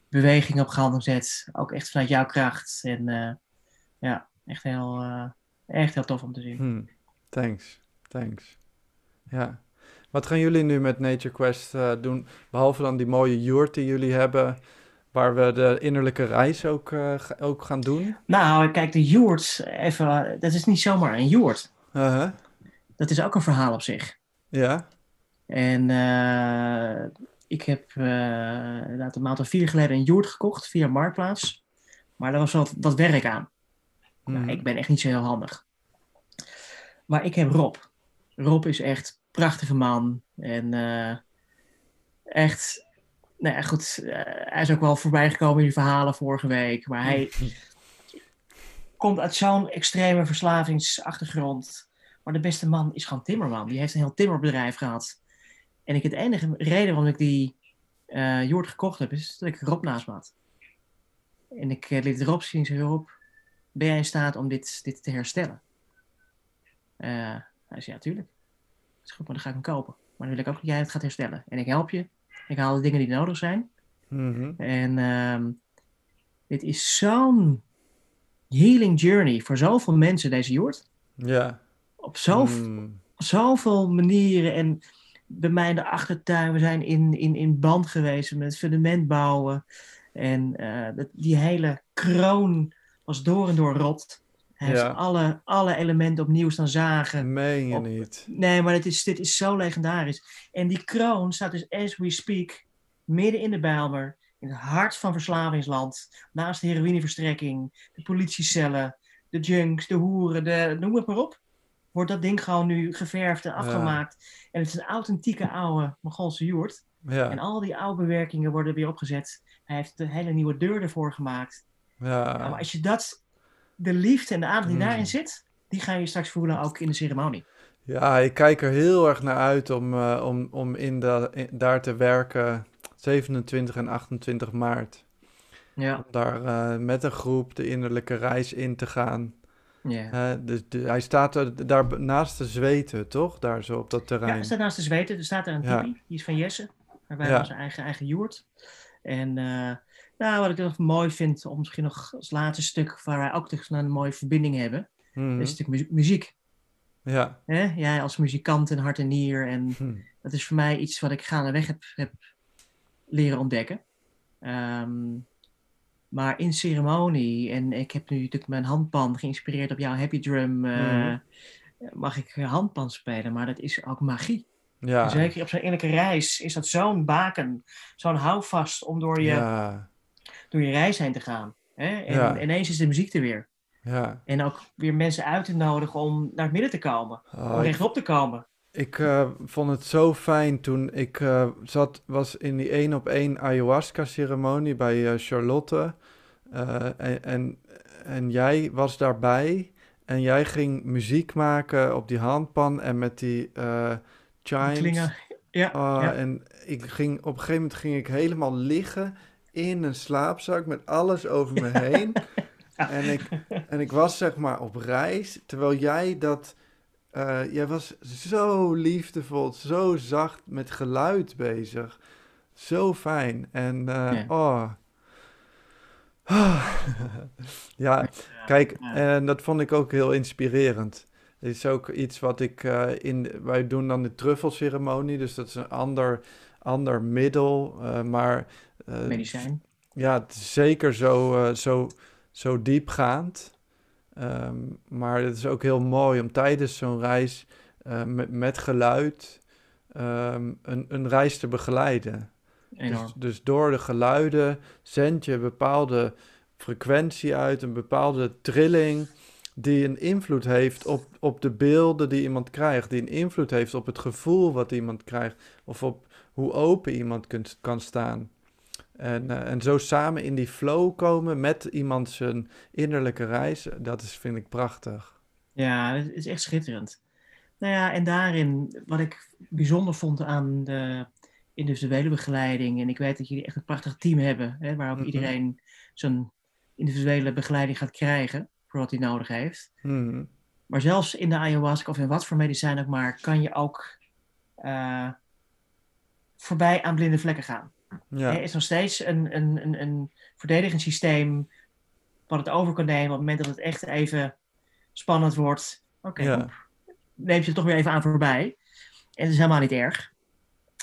beweging op gang zet. Ook echt vanuit jouw kracht. En eh, ja, echt heel, echt heel tof om te zien. Hmm. Thanks, thanks. Ja. Wat gaan jullie nu met Nature Quest eh, doen? Behalve dan die mooie joert die jullie hebben, waar we de innerlijke reis ook, eh, ook gaan doen. Nou, kijk, de joert, even, dat is niet zomaar een joert. Uh-huh. Dat is ook een verhaal op zich. Ja, En eh, ik heb inderdaad een maand of vier geleden een joert gekocht via Marktplaats. Maar daar was wat, wat werk aan. Nou, Mhm. ik ben echt niet zo heel handig. Maar ik heb Rob. Rob is echt prachtige man. En eh, echt nou ja, goed, eh, hij is ook wel voorbijgekomen in die verhalen vorige week. Maar hij komt uit zo'n extreme verslavingsachtergrond. Maar de beste man is gewoon timmerman. Die heeft een heel timmerbedrijf gehad. En ik, het enige reden waarom ik die eh Jord gekocht heb, is dat ik Rob naast me had. En ik liet Rob zien, zei Rob, ben jij in staat om dit, dit te herstellen? Hij zei, ja, tuurlijk. Ik zeg, goed, maar dan ga ik hem kopen. Maar dan wil ik ook dat jij het gaat herstellen. En ik help je. Ik haal de dingen die nodig zijn. Mhm. En ehm, dit is zo'n healing journey voor zoveel mensen, deze Jord. Ja. Op zo, Mm. zoveel manieren. En bij mij in de achtertuin, we zijn in, in, in band geweest met fundament bouwen. En eh, dat, die hele kroon was door en door rot. Hij heeft Ja. alle, alle elementen opnieuw staan zagen. Meen je Op- niet. Nee, maar dit is, dit is zo legendarisch. En die kroon staat dus as we speak midden in de Bijlmer, in het hart van verslavingsland, naast de heroïneverstrekking, de politiecellen, de junks, de hoeren, de, noem het maar op. Wordt dat ding gewoon nu geverfd en afgemaakt. En het is een authentieke oude Mongoolse joert. En Ja. al die oude bewerkingen worden weer opgezet. Hij heeft een hele nieuwe deur ervoor gemaakt. Ja, maar Ja. als je dat, de liefde en de aandacht die Mm. daarin zit, die ga je straks voelen ook in de ceremonie. Ja, ik kijk er heel erg naar uit om, eh, om, om in de, in- daar te werken 27 en 28 maart. Ja, Om daar eh, met een groep de innerlijke reis in te gaan. ja. Eh, dus de- hij staat er, daar naast de zweten, toch? Daar zo op dat Ja, terrein. er staat naast de zweten. Er staat er een Ja. tipi. Die is van Jesse. Waarbij Ja. onze eigen, eigen joert. En nou, wat ik nog mooi vind, om misschien nog als laatste stuk, waar wij ook dus een mooie verbinding hebben, Mhm. is natuurlijk mu- muziek. Ja. Hè? Jij als muzikant en hart en nier. En Hm. dat is voor mij iets wat ik gaandeweg heb, heb leren ontdekken. Ehm, maar in ceremonie, en ik heb nu natuurlijk mijn handpan geïnspireerd op jouw happy drum, eh, Mhm. mag ik handpan spelen, maar dat is ook magie. Ja. Zeker op zo'n innerlijke reis is dat zo'n baken, zo'n houvast om door je, Ja. Door je reis heen te gaan. Hè? En Ja. ineens is de muziek er weer. Ja. En ook weer mensen uit te nodigen om naar het midden te komen, Oh, om rechtop te komen. Ik eh, vond het zo fijn toen ik eh, zat, was in die één op één ayahuasca-ceremonie bij eh, Charlotte. En, en, en jij was daarbij. En jij ging muziek maken op die handpan en met die chimes. Klingen. Ja, Ah, ja. En ik ging, op een gegeven moment ging ik helemaal liggen in een slaapzak met alles over me heen. En ik, en ik was zeg maar op reis, terwijl jij dat... eh, jij was zo liefdevol, zo zacht met geluid bezig. Zo fijn. En eh, Ja. oh... ja, kijk, en dat vond ik ook heel inspirerend. Het is ook iets wat ik eh, in... Wij doen dan de truffelceremonie, dus dat is een ander, ander middel. eh, maar medicijn. ja, het is zeker zo, eh, zo, zo diepgaand. Ehm, maar het is ook heel mooi om tijdens zo'n reis eh, met, met geluid ehm, een, een reis te begeleiden. Dus, dus door de geluiden zend je een bepaalde frequentie uit, een bepaalde trilling die een invloed heeft op, op de beelden die iemand krijgt, die een invloed heeft op het gevoel wat iemand krijgt of op hoe open iemand kunt, kan staan. En, eh, en zo samen in die flow komen met iemand zijn innerlijke reis, dat is, vind ik prachtig. Ja, het is echt schitterend. Nou ja, en daarin, wat ik bijzonder vond aan de individuele begeleiding, en ik weet dat jullie echt een prachtig team hebben, hè, waar ook Mhm. iedereen zijn individuele begeleiding gaat krijgen voor wat hij nodig heeft. Mhm. Maar zelfs in de ayahuasca of in wat voor medicijn ook maar, kan je ook eh, voorbij aan blinde vlekken gaan. Ja, Er is nog steeds een, een, een, een verdedigingsysteem wat het over kan nemen op het moment dat het echt even spannend wordt. Oké, Ja. neemt je het toch weer even aan voorbij. En het is helemaal niet erg.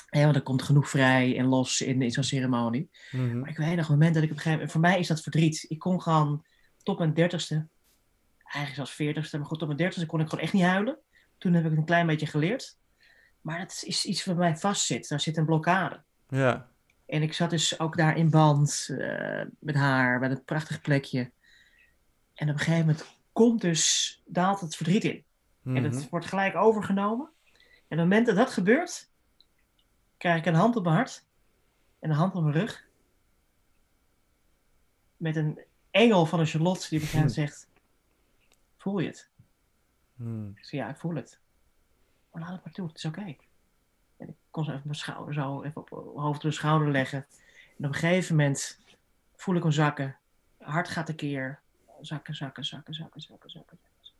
Hè, want er komt genoeg vrij en los in, in zo'n ceremonie. Mhm. Maar ik weet nog een moment dat ik op een gegeven moment... Voor mij is dat verdriet. Ik kon gewoon tot mijn dertigste, eigenlijk zelfs veertigste, maar goed, tot mijn dertigste kon ik gewoon echt niet huilen. Toen heb ik het een klein beetje geleerd. Maar dat is iets wat bij mij vastzit. Daar zit een blokkade. ja, En ik zat dus ook daar in band eh, met haar, bij dat prachtig plekje. En op een gegeven moment komt dus, daalt het verdriet in. En Mhm. het wordt gelijk overgenomen. En op het moment dat dat gebeurt, krijg ik een hand op mijn hart. en een hand op mijn rug. Met een engel van een Charlotte die begint zegt: Voel je het? Hmm. Ik zei: Ja, ik voel het. Maar laat het maar toe, het is oké. Kon zo even mijn schouder zo even op op hoofd op de schouder leggen. En op een gegeven moment voel ik hem zakken. Hart gaat een keer. Zakken, zakken, zakken, zakken, zakken, zakken. zakken.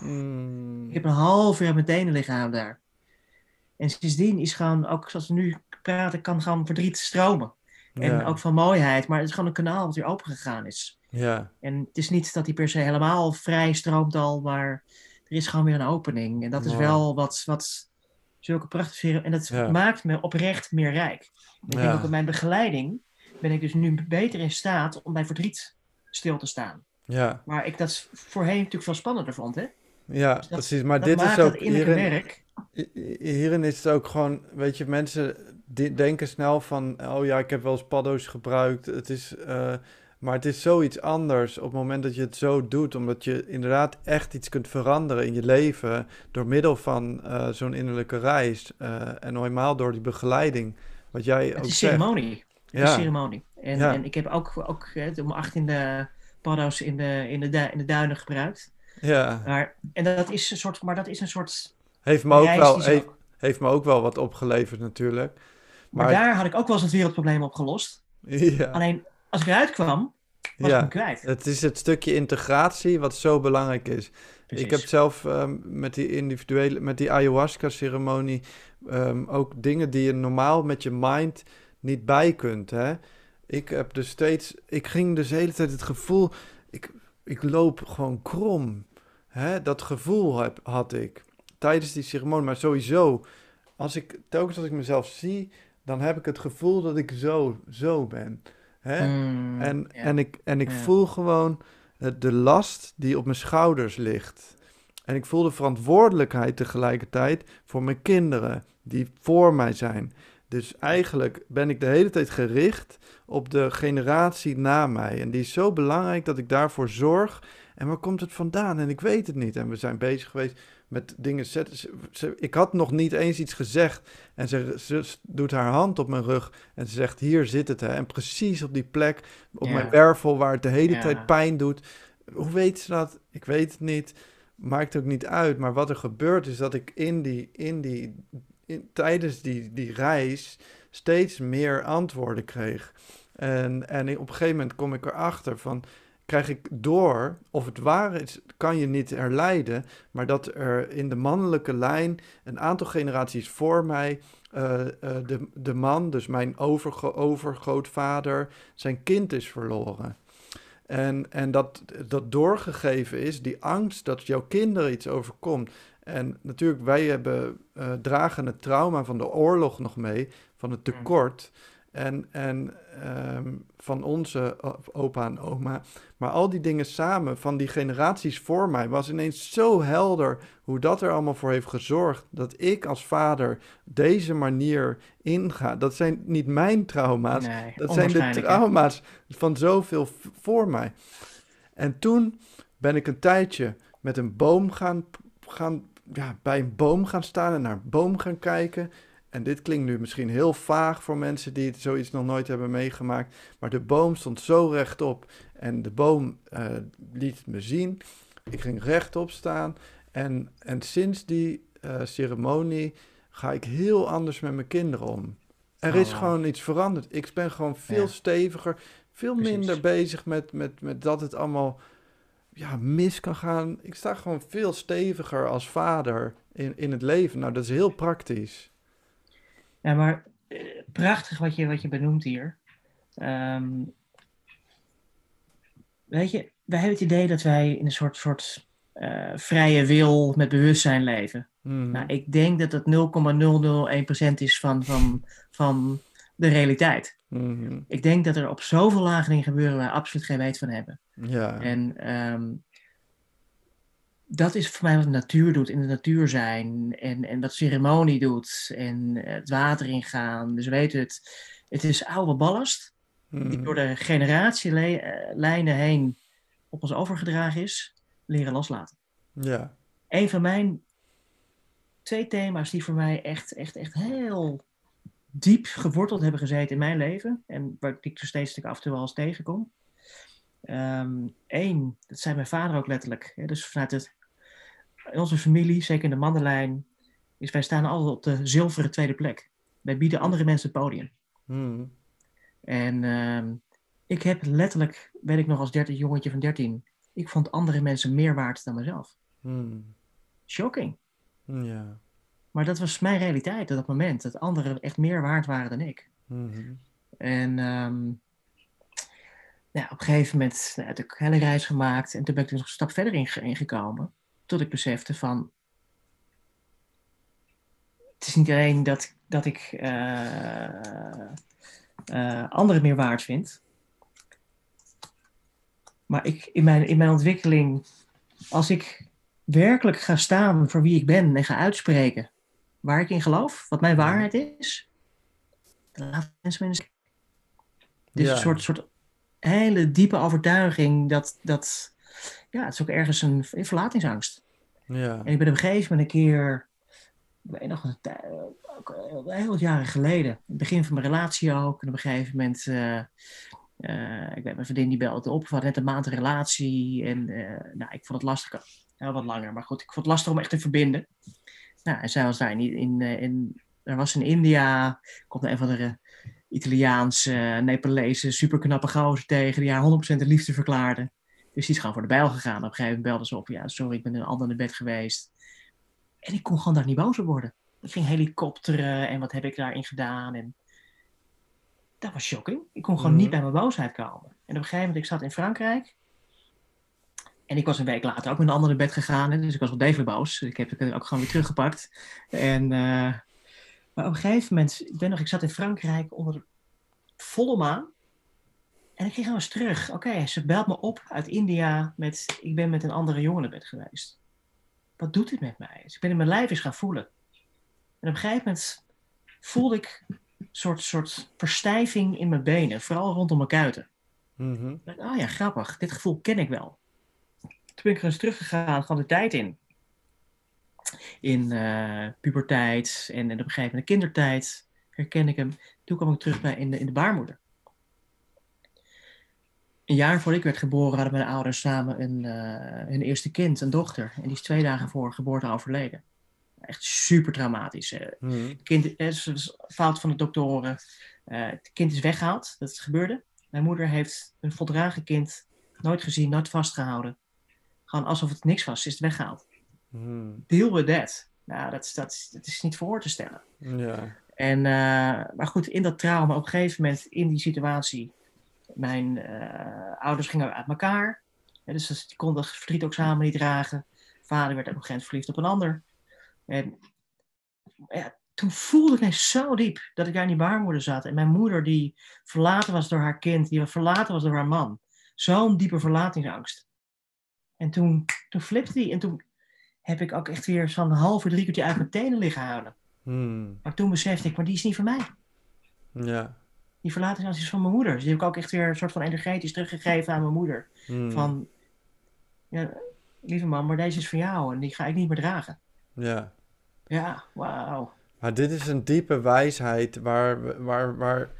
Hmm. Ik heb een half uur mijn tenen liggen aan daar. En sindsdien is gewoon, ook zoals we nu praten, kan gewoon verdriet stromen. En Ja. ook van mooiheid. Maar het is gewoon een kanaal wat weer open gegaan is. Ja, En het is niet dat die per se helemaal vrij stroomt al, maar er is gewoon weer een opening. En dat is wel wat, wat zulke prachtige. En dat Ja. maakt me oprecht meer rijk. Ik denk ook met mijn begeleiding ben ik dus nu beter in staat om bij verdriet stil te staan. ja, Maar ik dat voorheen natuurlijk veel spannender vond. Hè? ja, dat- precies. Maar dit is ook hierin, werk. hi- hierin is het ook gewoon, weet je, mensen denken snel van, oh ja, ik heb wel eens paddo's gebruikt. Het is, eh, maar het is zoiets anders op het moment dat je het zo doet, omdat je inderdaad echt iets kunt veranderen in je leven door middel van eh, zo'n innerlijke reis eh, en helemaal door die begeleiding. Wat jij Het ook is zegt. ceremonie. Het is ceremonie. En, Ja. en ik heb ook, ook om 18e paddo's in de, in, de, du- in de duinen gebruikt. ja. Maar, en dat is een soort, maar dat is een soort Heeft me ook wel, heeft, me ook wel wat opgeleverd natuurlijk. Maar, Maar- daar had ik ook wel eens het wereldprobleem opgelost. Ja, Alleen als ik eruit kwam, was ik ja. hem kwijt. Het is het stukje integratie wat zo belangrijk is. Ik heb zelf ehm, met die individuele, met die ayahuasca-ceremonie ehm, ook dingen die je normaal met je mind niet bij kunt. Hè? Ik heb dus steeds, ik ging dus de hele tijd het gevoel, ik, ik loop gewoon krom. Hè? Dat gevoel heb, had ik tijdens die ceremonie. Maar sowieso, als ik telkens als ik mezelf zie, dan heb ik het gevoel dat ik zo, zo ben. Hè? Mm, En, ja. en ik, en ik Ja. voel gewoon eh, de last die op mijn schouders ligt. En ik voel de verantwoordelijkheid tegelijkertijd voor mijn kinderen, die voor mij zijn. Dus eigenlijk ben ik de hele tijd gericht op de generatie na mij. En die is zo belangrijk dat ik daarvoor zorg. En waar komt het vandaan? En ik weet het niet. En we zijn bezig geweest met dingen zetten. Ze- ze- Ik had nog niet eens iets gezegd. En ze, ze doet haar hand op mijn rug. En ze zegt: Hier zit het. Hè. En precies op die plek, op Ja. mijn wervel, waar het de hele Ja. tijd pijn doet. Hoe weet ze dat? Ik weet het niet. Maakt ook niet uit. Maar wat er gebeurt is dat ik in die, in die, in- tijdens die, die reis steeds meer antwoorden kreeg. En, en op een gegeven moment kom ik erachter van, krijg ik door, of het waar is, kan je niet herleiden, maar dat er in de mannelijke lijn een aantal generaties voor mij, eh, eh, de, de man, dus mijn overgo overgrootvader, zijn kind is verloren. En, en dat, dat doorgegeven is, die angst dat jouw kinderen iets overkomt. En natuurlijk, wij hebben, eh, dragen het trauma van de oorlog nog mee, van het tekort. En, en ehm, van onze opa en oma. Maar al die dingen samen, van die generaties voor mij, was ineens zo helder hoe dat er allemaal voor heeft gezorgd. Dat ik als vader deze manier inga. Dat zijn niet mijn trauma's, Nee, dat zijn de hè? trauma's van zoveel voor mij. En toen ben ik een tijdje met een boom gaan, gaan ja, bij een boom gaan staan en naar een boom gaan kijken. En dit klinkt nu misschien heel vaag voor mensen die het zoiets nog nooit hebben meegemaakt. Maar de boom stond zo rechtop en de boom eh, liet het me zien. Ik ging rechtop staan. En, en sinds die eh, ceremonie ga ik heel anders met mijn kinderen om. Er Oh, is wauw. gewoon iets veranderd. Ik ben gewoon veel Ja. steviger, veel Precies. minder bezig met, met, met dat het allemaal ja, mis kan gaan. Ik sta gewoon veel steviger als vader in, in het leven. Nou, dat is heel praktisch. Ja, maar eh, prachtig wat je, wat je benoemt hier. Ehm, weet je, wij hebben het idee dat wij in een soort, soort eh, vrije wil met bewustzijn leven. Mhm. Nou, ik denk dat het 0,001% is van, van, van de realiteit. Mhm. Ik denk dat er op zoveel lagen dingen gebeuren waar we absoluut geen weet van hebben. Ja. En ehm, dat is voor mij wat de natuur doet, in de natuur zijn. En, en wat ceremonie doet. En eh, het water ingaan. Dus weet het, het is oude ballast. Die Mhm. door de generatielijnen heen op ons overgedragen is. Leren loslaten. Ja. Een van mijn twee thema's die voor mij echt, echt, echt heel diep geworteld hebben gezeten in mijn leven. En waar ik er steeds af en toe wel eens tegenkom. Eén, dat zei mijn vader ook letterlijk. Hè, dus vanuit het, in onze familie, zeker in de mannenlijn, is wij staan altijd op de zilveren tweede plek. Wij bieden andere mensen het podium. Hmm. En ehm, ik heb letterlijk, weet ik nog als 13 jongetje van 13, ik vond andere mensen meer waard dan mezelf. Hmm. Shocking. Ja. Maar dat was mijn realiteit op dat moment. Dat anderen echt meer waard waren dan ik. Mhm. En ehm, nou, op een gegeven moment nou, heb ik een hele reis gemaakt. En toen ben ik er nog een stap verder in, ge- in gekomen. Tot ik besefte van... Het is niet alleen dat, dat ik eh, eh, anderen meer waard vind. Maar ik, in, mijn, in mijn ontwikkeling... Als ik werkelijk ga staan voor wie ik ben en ga uitspreken waar ik in geloof, wat mijn waarheid is, dan laten mensen me in de steek. Dus Ja. een soort, soort hele diepe overtuiging dat, dat ja, het is ook ergens een verlatingsangst. Ja. En ik ben op een gegeven moment een keer, ik weet nog een al heel wat jaren geleden, in het begin van mijn relatie ook, en op een gegeven moment, eh, eh, ik weet mijn vriendin die belde op, we hadden net een maand een relatie en eh, nou, ik vond het lastig, nou, wat langer, maar goed, ik vond het lastig om echt te verbinden. Nou, en zij was daar in, in, eh, in er was in India, komt een van de Italiaanse, Nepalese, superknappe gozer tegen die haar 100% de liefde verklaarde. Dus die is gewoon voor de bijl gegaan. Op een gegeven moment belde ze op, ja, sorry, ik ben een ander bed geweest. En ik kon gewoon daar niet boos op worden. Ik ging helikopteren en wat heb ik daarin gedaan. En dat was shocking. Ik kon gewoon Mhm. niet bij mijn boosheid komen. En op een gegeven moment, ik zat in Frankrijk. En ik was een week later ook met een ander naar bed gegaan. hè, Dus ik was wel degelijk boos. Ik heb het ook gewoon weer teruggepakt. En, eh, maar op een gegeven moment, ik ben nog, ik zat in Frankrijk onder de volle maan. En ik ging gewoon eens terug. Oké, ze belt me op uit India met, ik ben met een andere jongen naar bed geweest. Wat doet dit met mij? Dus ik ben in mijn lijf eens gaan voelen. En op een gegeven moment voelde ik een soort, soort verstijving in mijn benen, vooral rondom mijn kuiten. Dacht, oh ja, grappig, dit gevoel ken ik wel. Toen ben ik er eens teruggegaan, gewoon de tijd in. In eh, puberteit en, en op een gegeven moment de kindertijd herken ik hem. Toen kwam ik terug bij in de, in de baarmoeder. Een jaar voordat ik werd geboren hadden mijn ouders samen een, eh, hun eerste kind, een dochter. En die is twee dagen voor geboorte overleden. Echt super traumatisch. eh. Mhm. Het kind, het is fout van de doktoren. Eh, het kind is weggehaald, dat gebeurde. Mijn moeder heeft een voldragen kind nooit gezien, nooit vastgehouden. Gewoon alsof het niks was, is het weggehaald. Mhm. Deal with that. Nou, dat, is- dat, is- dat is niet voor te stellen. Ja. En, eh, maar goed, in dat trauma, op een gegeven moment in die situatie, mijn eh, ouders gingen uit elkaar. Ja, dus die konden het verdriet ook samen niet dragen. Vader werd op een gegeven moment verliefd op een ander. En ja, toen voelde ik ineens zo diep dat ik daar in die baarmoeder zat. En mijn moeder die verlaten was door haar kind, die verlaten was door haar man. Zo'n diepe verlatingsangst. En toen, toen flipte die. En toen heb ik ook echt weer zo'n halve drie kwartier uit mijn tenen liggen huilen. Mhm. Maar toen besefte ik, maar die is niet van mij. Ja. Die verlatingsangst is van mijn moeder. Dus die heb ik ook echt weer een soort van energetisch teruggegeven aan mijn moeder. Mhm. Van, ja, lieve man, maar deze is van jou en die ga ik niet meer dragen. Ja. Ja, wauw. Maar dit is een diepe wijsheid waar, waar, waar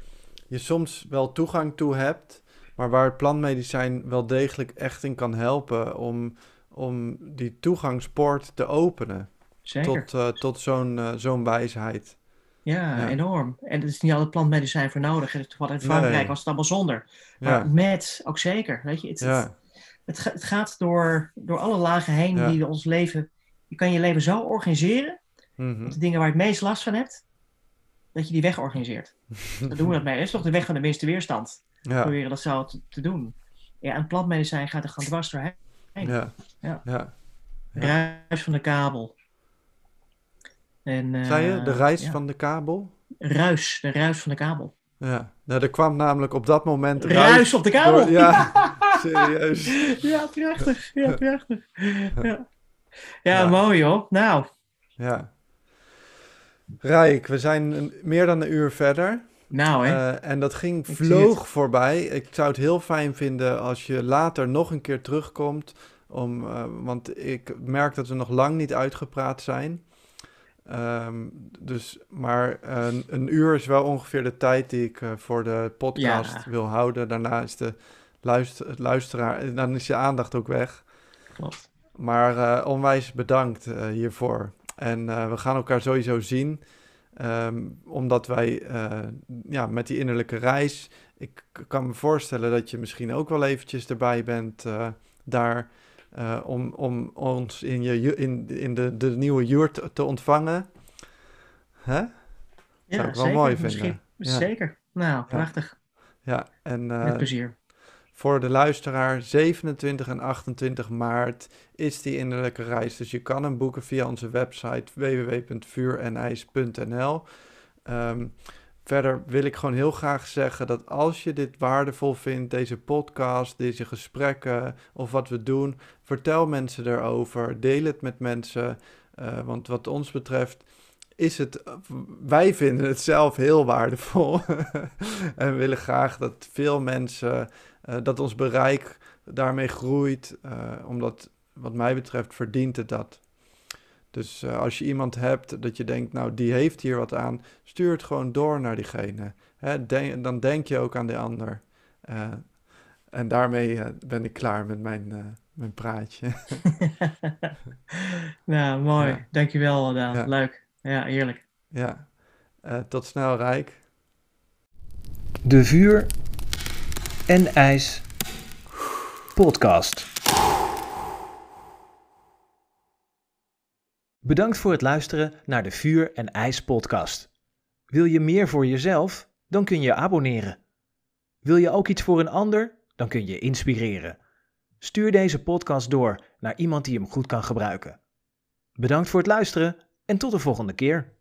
je soms wel toegang toe hebt, maar waar het plantmedicijn wel degelijk echt in kan helpen om, om die toegangspoort te openen Zeker. tot, eh, tot zo'n eh, zo'n wijsheid. Ja, Ja. enorm. En er is niet altijd plantmedicijn voor nodig. En Wat in Frankrijk Nee. was het allemaal zonder. Maar Ja, met ook zeker. Weet je, het, het, ja, het, het gaat door, door alle lagen heen die ons leven. Je kan je leven zo organiseren, mhm. dat de dingen waar je het meest last van hebt, dat je die wegorganiseert. Daar doen we dat mee. Dat is toch de weg van de minste weerstand. Proberen dat zo te, te doen. Ja, en plantmedicijn gaat er gewoon dwars doorheen. ja, Ja. ja. Ja. Ruis van de kabel. En, eh, Zei je, de reis ja. van de kabel? Ruis, de ruis van de kabel. Ja, nou, er kwam namelijk op dat moment Ruis op de kabel! door- ja, serieus. Ja, prachtig. Ja, prachtig. Ja, ja, Ja. mooi hoor. Nou, Ja. Rijk, we zijn een- meer dan een uur verder. nou hè. Eh, en dat ging vloog voorbij. Ik zou het heel fijn vinden als je later nog een keer terugkomt. Om, eh, want ik merk dat we nog lang niet uitgepraat zijn. Ehm, dus, maar een, een uur is wel ongeveer de tijd die ik eh, voor de podcast Ja. wil houden. Daarna is de luister, het luisteraar, dan is je aandacht ook weg. Klopt. Maar eh, onwijs bedankt eh, hiervoor. En eh, we gaan elkaar sowieso zien. Ehm, omdat wij eh, ja, met die innerlijke reis. Ik kan me voorstellen dat je misschien ook wel eventjes erbij bent eh, daar. Eh, om, om ons in, je, in, in de, de nieuwe jurt te ontvangen. Hè? Ja, ik wel zeker. mooi vinden. Ja. Zeker. Nou, prachtig. Ja, en eh, Met plezier. voor de luisteraar, 27 en 28 maart is die innerlijke reis. Dus je kan hem boeken via onze website www.vuurenijs.nl. Ehm, verder wil ik gewoon heel graag zeggen dat als je dit waardevol vindt, deze podcast, deze gesprekken of wat we doen, vertel mensen erover, deel het met mensen. Eh, want wat ons betreft is het, wij vinden het zelf heel waardevol en willen graag dat veel mensen eh, dat ons bereik daarmee groeit, eh, omdat wat mij betreft verdient het dat. Dus eh, als je iemand hebt dat je denkt, nou die heeft hier wat aan, stuur het gewoon door naar diegene. Hè, denk- dan denk je ook aan de ander. Eh, en daarmee eh, ben ik klaar met mijn, eh, mijn praatje. nou, mooi. Ja. Dankjewel, Daan. Ja. Leuk. Ja, heerlijk. ja, Eh, tot snel Rijk. De Vuur en IJs podcast. Bedankt voor het luisteren naar de Vuur en IJs podcast. Wil je meer voor jezelf? Dan kun je abonneren. Wil je ook iets voor een ander? Dan kun je inspireren. Stuur deze podcast door naar iemand die hem goed kan gebruiken. Bedankt voor het luisteren en tot de volgende keer.